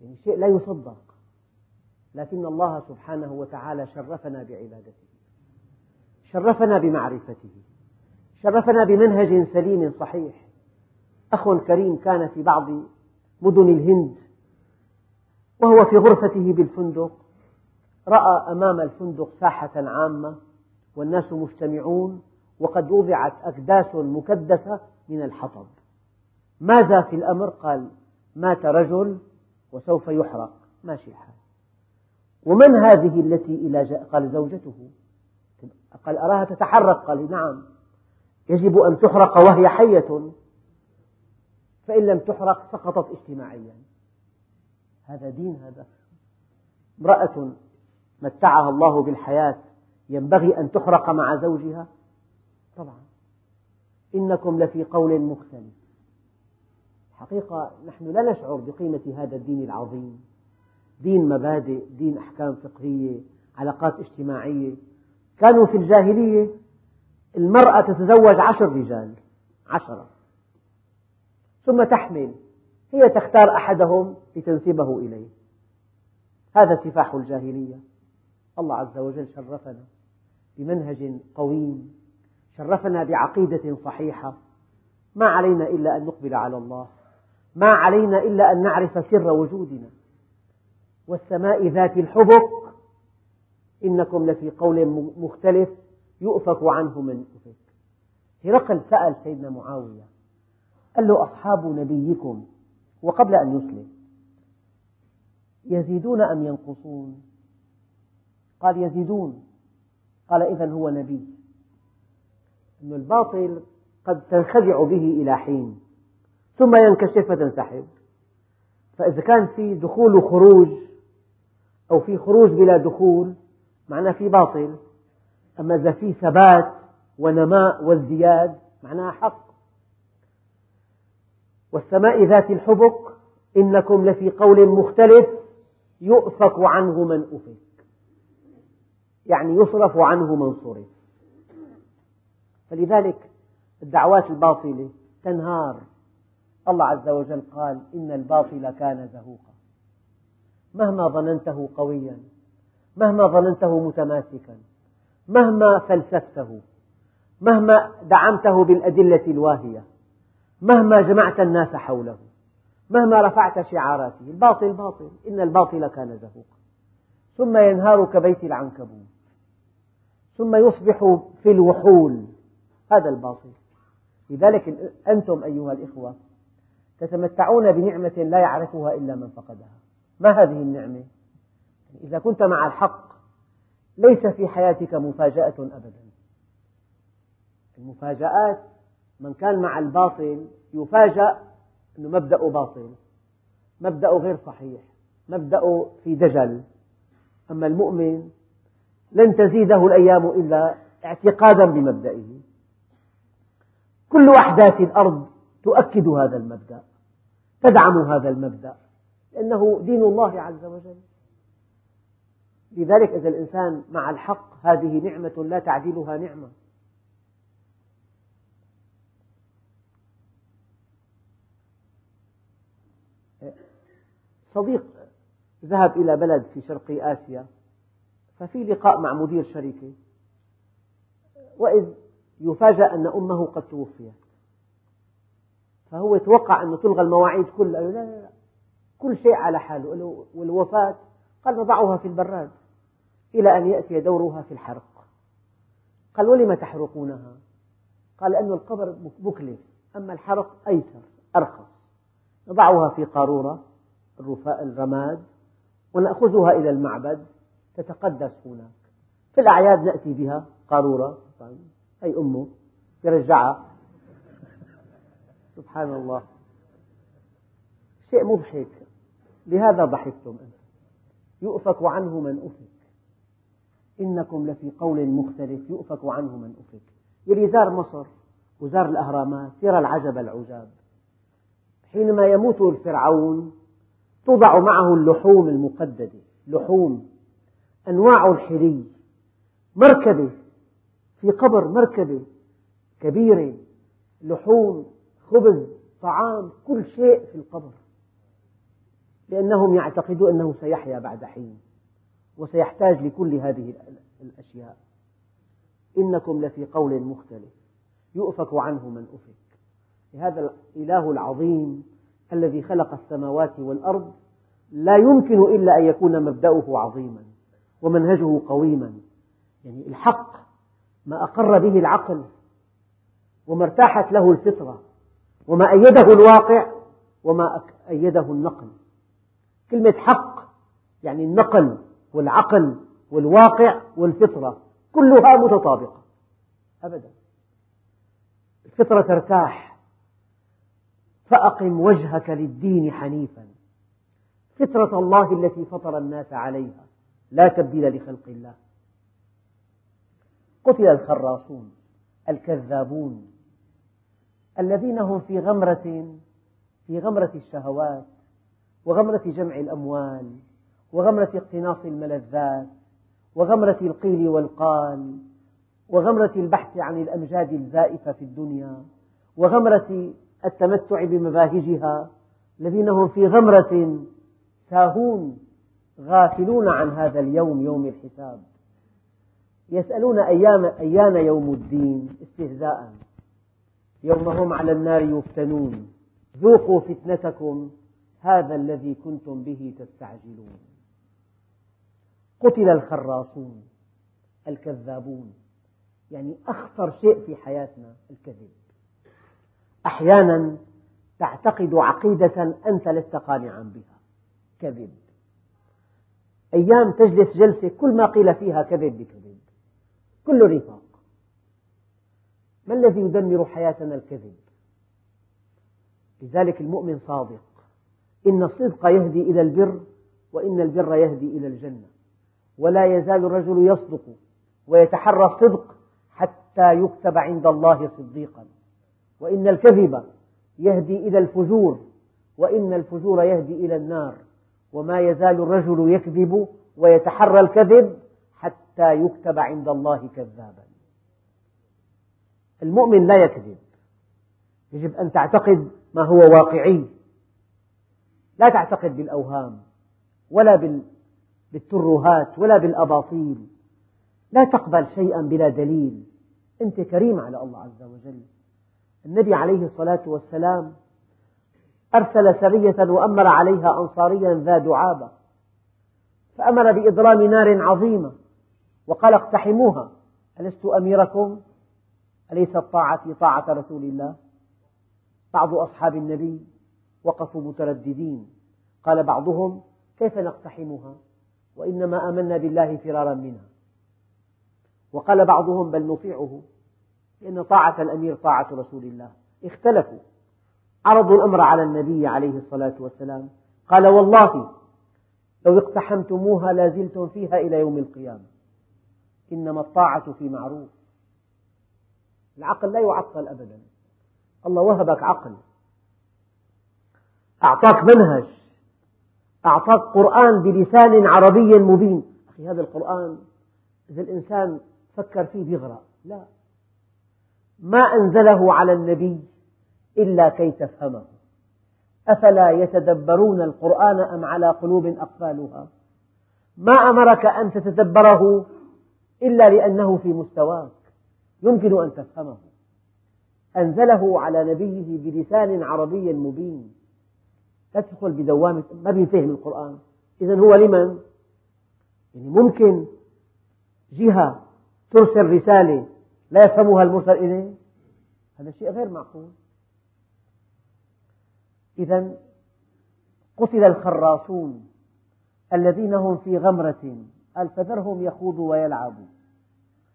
S1: يعني شيء لا يصدق. لكن الله سبحانه وتعالى شرفنا بعبادته. شرفنا بمعرفته. شرفنا بمنهج سليم صحيح. أخ كريم كان في بعض مدن الهند وهو في غرفته بالفندق. رأى أمام الفندق ساحة عامة والناس مجتمعون وقد وضعت أكداس مكدسة من الحطب. ماذا في الأمر؟ قال مات رجل وسوف يحرق. ماشي الحال. ومن هذه التي إلى قال زوجته. قال أراها تتحرك؟ قال نعم. يجب أن تحرق وهي حية. فإن لم تحرق سقطت اجتماعيا. هذا دين هذا. امرأة متعها الله بالحياة. ينبغي أن تحرق مع زوجها. طبعا. إنكم لفي قول مختلف. حقيقة نحن لا نشعر بقيمة هذا الدين العظيم. دين مبادئ دين أحكام فقهية علاقات اجتماعية. كانوا في الجاهلية المرأة تتزوج عشر رجال عشرة. ثم تحمل. هي تختار أحدهم لتنسبه إليه. هذا سفاح الجاهلية. الله عز وجل شرفنا بمنهج قويم شرفنا بعقيدة صحيحة. ما علينا إلا أن نقبل على الله. ما علينا إلا أن نعرف سر وجودنا. والسماء ذات الحبك إنكم لفي قول مختلف يؤفك عنه من أفك هرقل سأل سيدنا معاوية قال له أصحاب نبيكم وقبل أن يسلم يزيدون أم ينقصون؟ قال يزيدون. قال إذا هو نبي. أن الباطل قد تنخدع به إلى حين. ثم ينكشف فتنسحب. فإذا كان في دخول وخروج أو في خروج بلا دخول معناه في باطل. أما إذا في ثبات ونماء وازدياد معناها حق. والسماء ذات الحبك إنكم لفي قول مختلف يؤفك عنه من أفك. يعني يصرف عنه من صرف فلذلك الدعوات الباطلة تنهار. الله عز وجل قال إن الباطل كان زهوقا. مهما ظننته قويا مهما ظننته متماسكا مهما فلسفته مهما دعمته بالأدلة الواهية مهما جمعت الناس حوله مهما رفعت شعاراته. الباطل باطل. إن الباطل كان زهوقا. ثم ينهار كبيت العنكبوت. ثم يصبح في الوحول. هذا الباطل. لذلك أنتم أيها الإخوة تتمتعون بنعمة لا يعرفها إلا من فقدها. ما هذه النعمة؟ إذا كنت مع الحق ليس في حياتك مفاجأة أبدا. المفاجآت من كان مع الباطل يفاجأ أنه مبدأ باطل مبدأ غير صحيح مبدأ في دجل. أما المؤمن لن تزيده الأيام إلا اعتقادا بمبدئه. كل وحدات الأرض تؤكد هذا المبدأ تدعم هذا المبدأ لأنه دين الله عز وجل. لذلك إذا الإنسان مع الحق هذه نعمة لا تعدلها نعمة. صديق ذهب إلى بلد في شرق آسيا. ففي لقاء مع مدير شركة. وإذ يفاجأ أن أمه قد توفيت. فهو يتوقع أنه تلغى المواعيد كلها. قال لا لا لا كل شيء على حاله. والوفاة قال نضعها في البراد إلى أن يأتي دورها في الحرق. قال ولم تحرقونها؟ قال لأن القبر مكلف أما الحرق أيسر أرخص. نضعها في قارورة الرماد ونأخذها إلى المعبد. تتقدس هناك. في الأعياد نأتي بها قارورة طيب. هي أمه يرجعها. سبحان الله. شيء مضحك. لهذا ضحكتم أنتم. يؤفك عنه من أفك. إنكم لفي قول مختلف. يؤفك عنه من أفك. يلي زار مصر وزار الأهرامات يرى العجب العجاب. حينما يموت الفرعون توضع معه اللحوم المقددة. لحوم. أنواع الحلي مركبة في قبر مركبة كبيرة لحوم خبز طعام كل شيء في القبر. لأنهم يعتقدون أنه سيحيا بعد حين وسيحتاج لكل هذه الأشياء. إنكم لفي قول مختلف يؤفك عنه من أفك. لهذا الإله العظيم الذي خلق السماوات والأرض لا يمكن إلا أن يكون مبدأه عظيما. ومنهجه قويما. يعني الحق ما أقر به العقل وما ارتاحت له الفطرة وما أيده الواقع وما أيده النقل. كلمة حق يعني النقل والعقل والواقع والفطرة كلها متطابقة. أبدا. الفطرة ترتاح. فأقم وجهك للدين حنيفا. فطرة الله التي فطر الناس عليها. لا تبديل لخلق الله. قتل الخراصون الكذابون الذين هم في غمرة في غمرة الشهوات وغمرة جمع الأموال وغمرة اقتناص الملذات وغمرة القيل والقال وغمرة البحث عن الأمجاد الزائفة في الدنيا وغمرة التمتع بمباهجها الذين هم في غمرة ساهون. غافلون عن هذا اليوم يوم الحساب. يسألون أيام أيان يوم الدين استهزاء. يوم هم على النار يفتنون. ذوقوا فتنتكم هذا الذي كنتم به تستعجلون. قتل الخراصون الكذابون. يعني أخطر شيء في حياتنا الكذب. أحيانا تعتقد عقيدة أنت لست قانعا بها. كذب. أيام تجلس جلسة كل ما قيل فيها كذب بكذب. كله نفاق ما الذي يدمر حياتنا الكذب؟ لذلك المؤمن صادق. إن الصدق يهدي إلى البر وإن البر يهدي إلى الجنة. ولا يزال الرجل يصدق ويتحرى الصدق حتى يكتب عند الله صديقا. وإن الكذب يهدي إلى الفجور وإن الفجور يهدي إلى النار. وما يزال الرجل يكذب ويتحرى الكذب حتى يكتب عند الله كذابا. المؤمن لا يكذب. يجب أن تعتقد ما هو واقعي. لا تعتقد بالأوهام ولا بالترهات ولا بالأباطيل. لا تقبل شيئا بلا دليل. أنت كريم على الله عز وجل. النبي عليه الصلاة والسلام أرسل سرية وأمر عليها أنصاريا ذا دعابة. فأمر بإضرام نار عظيمة وقال اقتحموها. ألست أميركم؟ أليست طاعتي طاعة رسول الله؟ بعض أصحاب النبي وقفوا مترددين. قال بعضهم كيف نقتحمها؟ وإنما آمنا بالله فرارا منها. وقال بعضهم بل نطيعه لأن طاعة الأمير طاعة رسول الله. اختلفوا. عرضوا الأمر على النبي عليه الصلاة والسلام. قال والله لو اقتحمتموها لازلتم فيها إلى يوم القيامة. إنما الطاعة في معروف. العقل لا يعطل أبدا. الله وهبك عقل. أعطاك منهج. أعطاك قرآن بلسان عربي مبين. أخي هذا القرآن إذا الإنسان فكر فيه بيغرق. لا. ما أنزله على النبي إلا كي تفهمه. أفلا يتدبرون القرآن أم على قلوب أقفالها؟ ما أمرك أن تتدبره إلا لأنه في مستواك. يمكن أن تفهمه. أنزله على نبيه بلسان عربي مبين. لا تدخل بدوامة ما بينتهي القرآن. إذا هو لمن؟ يعني ممكن جهة ترسل رسالة لا يفهمها المرسل إليه؟ هذا شيء غير معقول. إذا قتل الخراصون الذين هم في غمرة. قال فذرهم يخوضوا ويلعبوا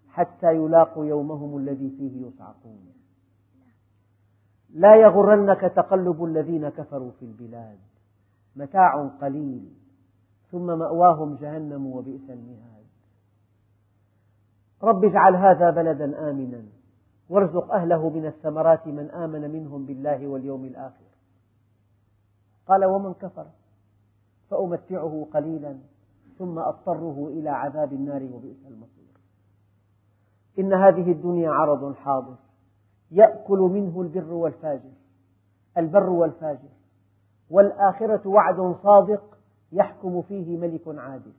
S1: حتى يلاقوا يومهم الذي فيه يصعقون. لا يغرنك تقلب الذين كفروا في البلاد. متاع قليل ثم مأواهم جهنم وبئس المهاد. رب اجعل هذا بلدا آمنا وارزق أهله من الثمرات من آمن منهم بالله واليوم الآخر. قال ومن كفر فأمتعه قليلا ثم أضطره إلى عذاب النار وبئس المصير. إن هذه الدنيا عرض حاضر. يأكل منه البر والفاجر. البر والفاجر. والآخرة وعد صادق يحكم فيه ملك عادل.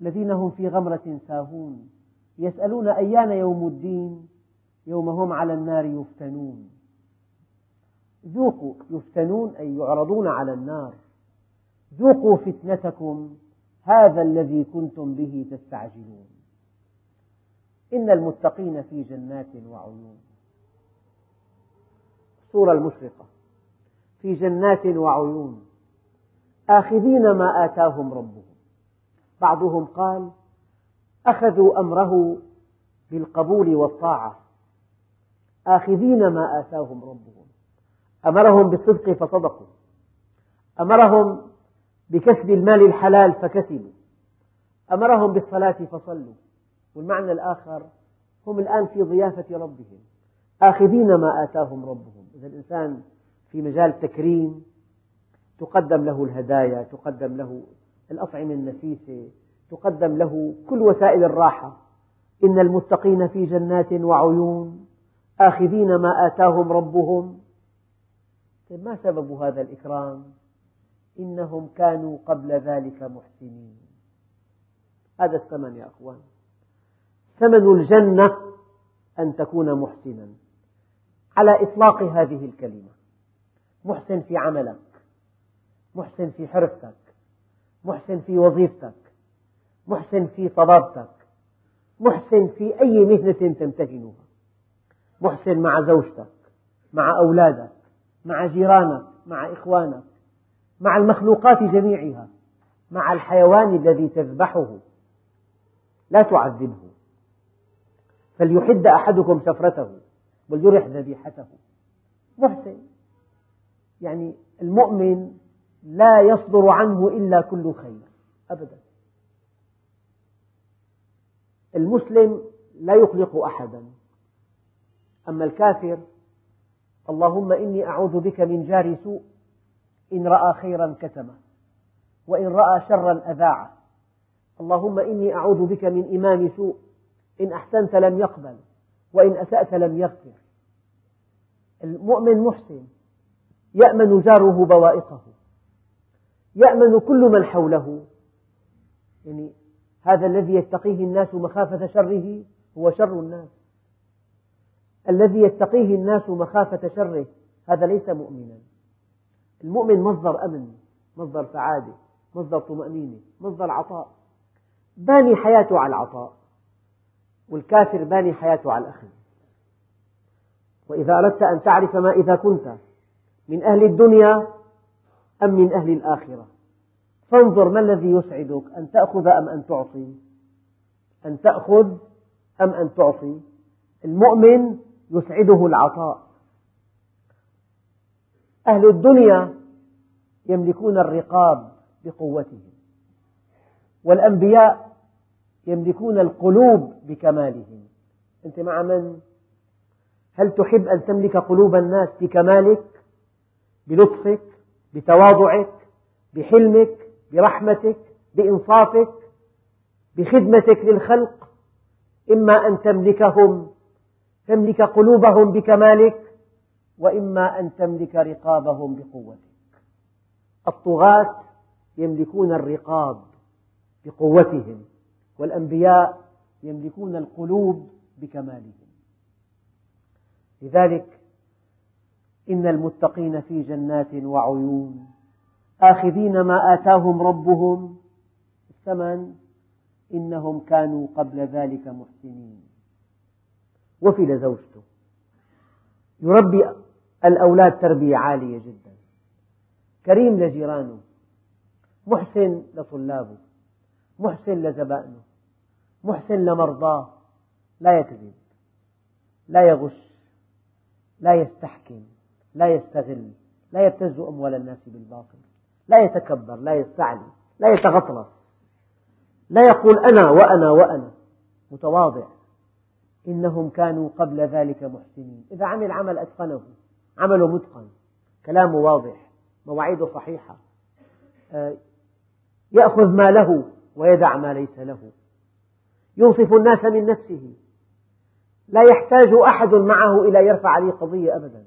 S1: الذين هم في غمرة ساهون يسألون أيان يوم الدين؟ يوم هم على النار يفتنون. ذوقوا يفتنون أي يعرضون على النار. ذوقوا فتنتكم هذا الذي كنتم به تستعجلون. إن المتقين في جنات وعيون. الصورة المشرقة. في جنات وعيون. آخذين ما آتاهم ربهم. بعضهم قال أخذوا أمره بالقبول والطاعة. آخذين ما آتاهم ربهم. أمرهم بالصدق فصدقوا. أمرهم بكسب المال الحلال فكسبوا. أمرهم بالصلاة فصلوا. والمعنى الآخر هم الآن في ضيافة ربهم. آخذين ما آتاهم ربهم. إذا الإنسان في مجال تكريم تقدم له الهدايا تقدم له الأطعمة النفيسة تقدم له كل وسائل الراحة. إن المتقين في جنات وعيون. آخذين ما آتاهم ربهم. ما سبب هذا الإكرام؟ إنهم كانوا قبل ذلك محسنين. هذا الثمن يا أخوان. ثمن الجنة أن تكون محسنا. على إطلاق هذه الكلمة. محسن في عملك. محسن في حرفتك. محسن في وظيفتك. محسن في طبابتك محسن في أي مهنة تمتهنها. محسن مع زوجتك. مع أولادك. مع جيرانك مع إخوانك مع المخلوقات جميعها مع الحيوان الذي تذبحه. لا تعذبه. فليحد أحدكم شفرته وليرح ذبيحته. محسن. يعني المؤمن لا يصدر عنه إلا كل خير. أبدا. المسلم لا يقلق أحدا. أما الكافر اللهم إني أعوذ بك من جار سوء. إن رأى خيرا كتمه وإن رأى شرا أذاعه اللهم إني أعوذ بك من إمام سوء. إن أحسنت لم يقبل. وإن أسأت لم يغفر. المؤمن محسن. يأمن جاره بوائقه. يأمن كل من حوله. يعني هذا الذي يتقيه الناس مخافة شره هو شر الناس. الذي يتقيه الناس مخافة شره هذا ليس مؤمنا. المؤمن مصدر أمن مصدر سعادة مصدر طمأنينة مصدر عطاء. باني حياته على العطاء والكافر باني حياته على الأخذ. وإذا أردت أن تعرف ما إذا كنت من أهل الدنيا أم من أهل الآخرة. فانظر ما الذي يسعدك أن تأخذ أم أن تعطي أن تأخذ أم أن تعطي المؤمن يسعده العطاء. أهل الدنيا يملكون الرقاب بقوتهم والأنبياء يملكون القلوب بكمالهم. أنت مع من؟ هل تحب أن تملك قلوب الناس بكمالك بلطفك بتواضعك بحلمك برحمتك بإنصافك بخدمتك للخلق؟ إما أن تملكهم تملك قلوبهم بكمالك وإما أن تملك رقابهم بقوتك. الطغاة يملكون الرقاب بقوتهم والأنبياء يملكون القلوب بكمالهم. لذلك إن المتقين في جنات وعيون آخذين ما آتاهم ربهم الثمن إنهم كانوا قبل ذلك محسنين. وفي لزوجته يربي الأولاد تربية عالية جدا. كريم لجيرانه. محسن لطلابه. محسن لزبائنه. محسن لمرضاه. لا يكذب. لا يغش. لا يستحكم. لا يستغل. لا يبتز أموال الناس بالباطل. لا يتكبر. لا يستعلي. لا يتغطرس. لا يقول أنا وأنا وأنا. متواضع. إنهم كانوا قبل ذلك محسنين. إذا عمل عمل أتقنه عمله متقن. كلامه واضح مواعيده صحيحة. آه، يأخذ ما له ويدع ما ليس له. ينصف الناس من نفسه. لا يحتاج أحد معه إلى يرفع لي قضية أبدا.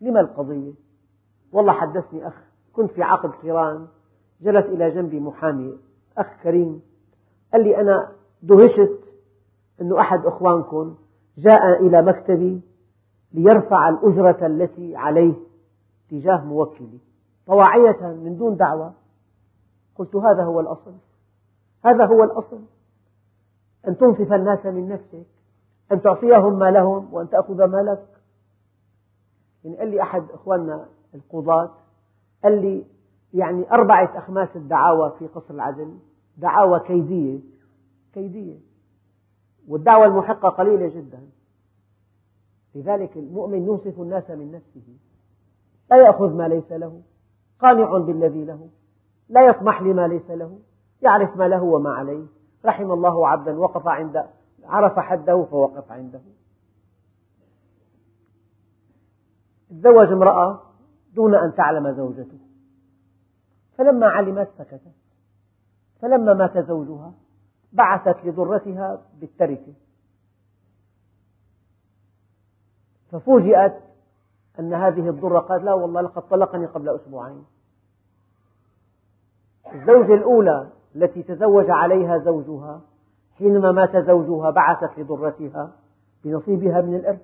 S1: لما القضية؟ والله حدثني أخ كنت في عقد قران جلس إلى جنبي محامي أخ كريم. قال لي أنا دهشت أن أحد أخوانكم جاء إلى مكتبي ليرفع الأجرة التي عليه تجاه موكلي طواعية من دون دعوة. قلت هذا هو الأصل. هذا هو الأصل. أن تنصف الناس من نفسك أن تعطيهم ما لهم وأن تأخذ ما لك. يعني قال لي أحد إخواننا القضاة قال لي يعني أربعة أخماس الدعاوى في قصر العدل. دعاوى كيدية. كيدية. والدعوة المحقة قليلة جدا. لذلك المؤمن ينصف الناس من نفسه. لا يأخذ ما ليس له قانع بالذي له لا يطمح لما ليس له يعرف ما له وما عليه. رحم الله عبدا وقف عند عرف حده فوقف عنده. تزوج امرأة دون أن تعلم زوجته. فلما علمت سكتت. فلما مات زوجها بعثت لضرتها بالتركة. ففوجئت أن هذه الضرة قالت لا والله لقد طلقني قبل أسبوعين. الزوجة الأولى التي تزوج عليها زوجها حينما مات زوجها بعثت لضرتها بنصيبها من الإرث.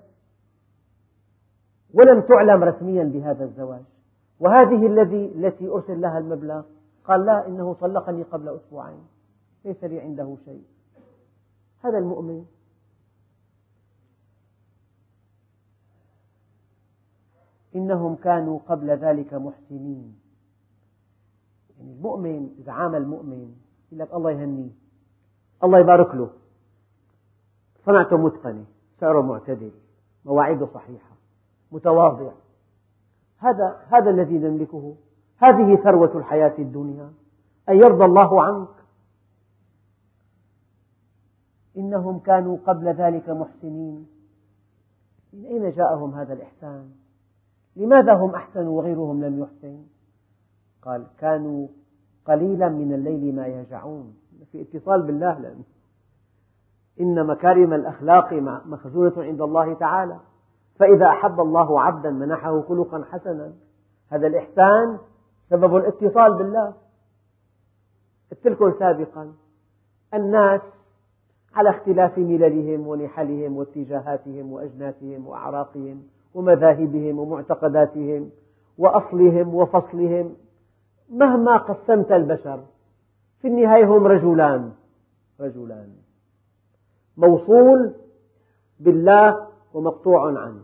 S1: ولم تعلم رسميا بهذا الزواج. وهذه الذي التي أرسل لها المبلغ قال لا إنه طلقني قبل أسبوعين. ليس لي عنده شيء. هذا المؤمن إنهم كانوا قبل ذلك محسنين. يعني المؤمن إذا عامل مؤمن يقول لك الله يهنيه الله يبارك له. صنعته متقنة سعره معتدل مواعيده صحيحة متواضع. هذا هذا الذي نملكه. هذه ثروة الحياة الدنيا. أن يرضى الله عنك. إنهم كانوا قبل ذلك محسنين. من أين جاءهم هذا الإحسان؟ لماذا هم أحسنوا وغيرهم لم يحسن؟ قال كانوا قليلا من الليل ما يهجعون. في اتصال بالله لأنه إن مكارم الأخلاق مخزونة عند الله تعالى. فإذا أحب الله عبدا منحه خلقا حسنا. هذا الإحسان سبب الاتصال بالله. قلت لكم سابقا. الناس على اختلاف مللهم ونحلهم واتجاهاتهم وأجناسهم وأعراقهم ومذاهبهم ومعتقداتهم وأصلهم وفصلهم مهما قسمت البشر في النهاية هم رجلان رجلان. موصول بالله ومقطوع عنه.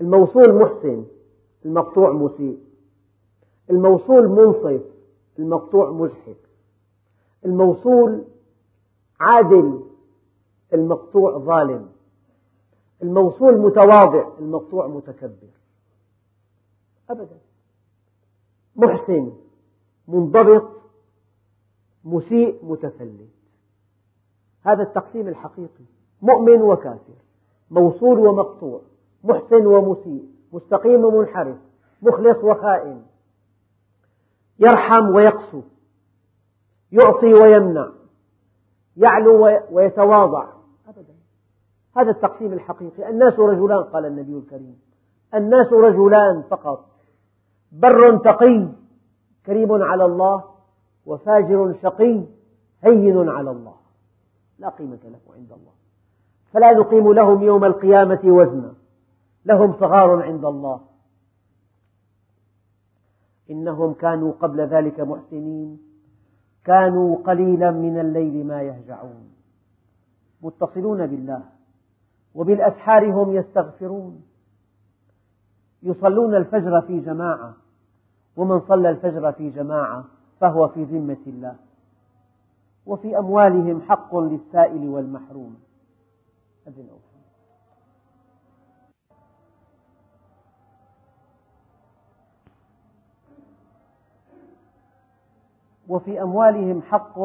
S1: الموصول محسن المقطوع مسيء. الموصول منصف المقطوع مجحف. الموصول عادل المقطوع ظالم الموصول متواضع المقطوع متكبر. أبدا. محسن منضبط مسيء متفلت. هذا التقسيم الحقيقي. مؤمن وكافر موصول ومقطوع محسن ومسيء مستقيم ومنحرف مخلص وخائن. يرحم ويقسو يعطي ويمنع. يعلو ويتواضع. أبدا. هذا التقسيم الحقيقي. الناس رجلان قال النبي الكريم. الناس رجلان فقط. بر تقي كريم على الله وفاجر شقي هين على الله. لا قيمة له عند الله. فلا نقيم لهم يوم القيامة وزنا. لهم صغار عند الله. إنهم كانوا قبل ذلك محسنين. كانوا قليلا من الليل ما يهجعون. متصلون بالله وبالأسحار هم يستغفرون. يصلون الفجر في جماعة ومن صلى الفجر في جماعة فهو في ذمة الله. وفي أموالهم حق للسائل والمحروم. وفي أموالهم حق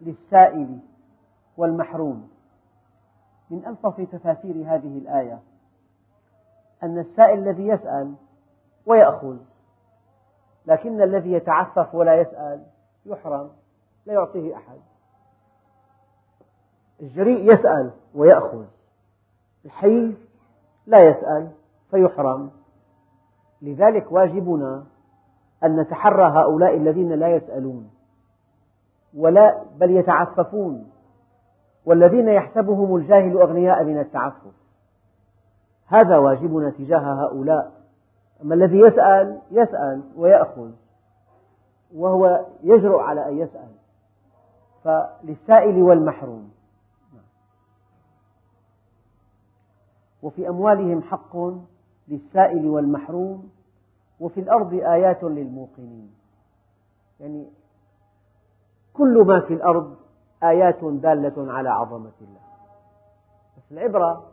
S1: للسائل والمحروم. من ألطف تفاسير هذه الآية أن السائل الذي يسأل ويأخذ لكن الذي يتعفف ولا يسأل يحرم لا يعطيه أحد. الجريء يسأل ويأخذ الحي لا يسأل فيحرم. لذلك واجبنا أن نتحرى هؤلاء الذين لا يسألون. ولا بل يتعففون والذين يحسبهم الجاهل أغنياء من التعفف. هذا واجبنا تجاه هؤلاء. أما الذي يسأل يسأل ويأخذ وهو يجرؤ على أن يسأل. فللسائل والمحروم. وفي أموالهم حق للسائل والمحروم وفي الأرض آيات للموقنين. يعني كل ما في الأرض آيات دالة على عظمة الله. بس العبرة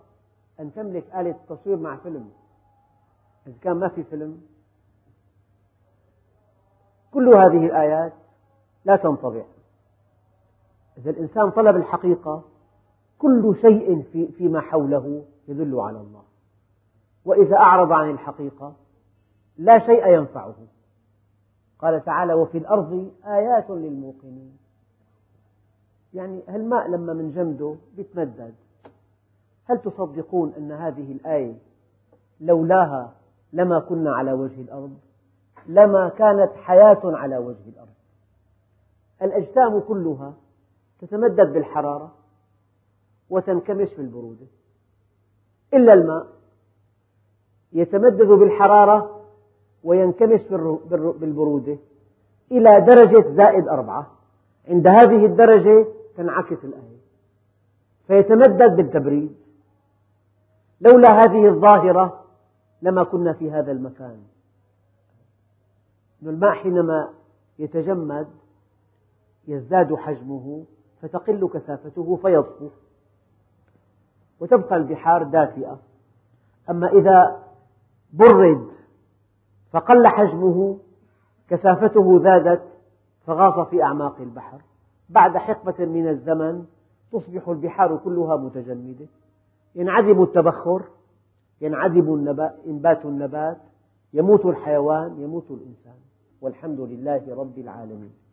S1: أن تملك آلة تصوير مع فيلم. إذا كان ما في فيلم كل هذه الآيات لا تنطبع. إذا الإنسان طلب الحقيقة كل شيء في فيما حوله يدل على الله. وإذا أعرض عن الحقيقة لا شيء ينفعه. قال تعالى وفي الأرض آيات للموقنين. يعني هالماء لما من جمده يتمدد هل تصدقون أن هذه الآية لولاها لما كنا على وجه الأرض؟ لما كانت حياة على وجه الأرض. الأجسام كلها تتمدد بالحرارة وتنكمش بالبرودة. إلا الماء يتمدد بالحرارة وينكمش بالبرودة إلى درجة زائد أربعة. عند هذه الدرجة تنعكس الآية. فيتمدد بالتبريد. لولا هذه الظاهرة لما كنا في هذا المكان. الماء حينما يتجمد يزداد حجمه فتقل كثافته فيصفو وتبقى البحار دافئة. أما إذا برد فقل حجمه كثافته زادت فغاص في أعماق البحر. بعد حقبة من الزمن تصبح البحار كلها متجمدة. ينعدم التبخر ينعدم إنبات النبات يموت الحيوان يموت الإنسان. والحمد لله رب العالمين.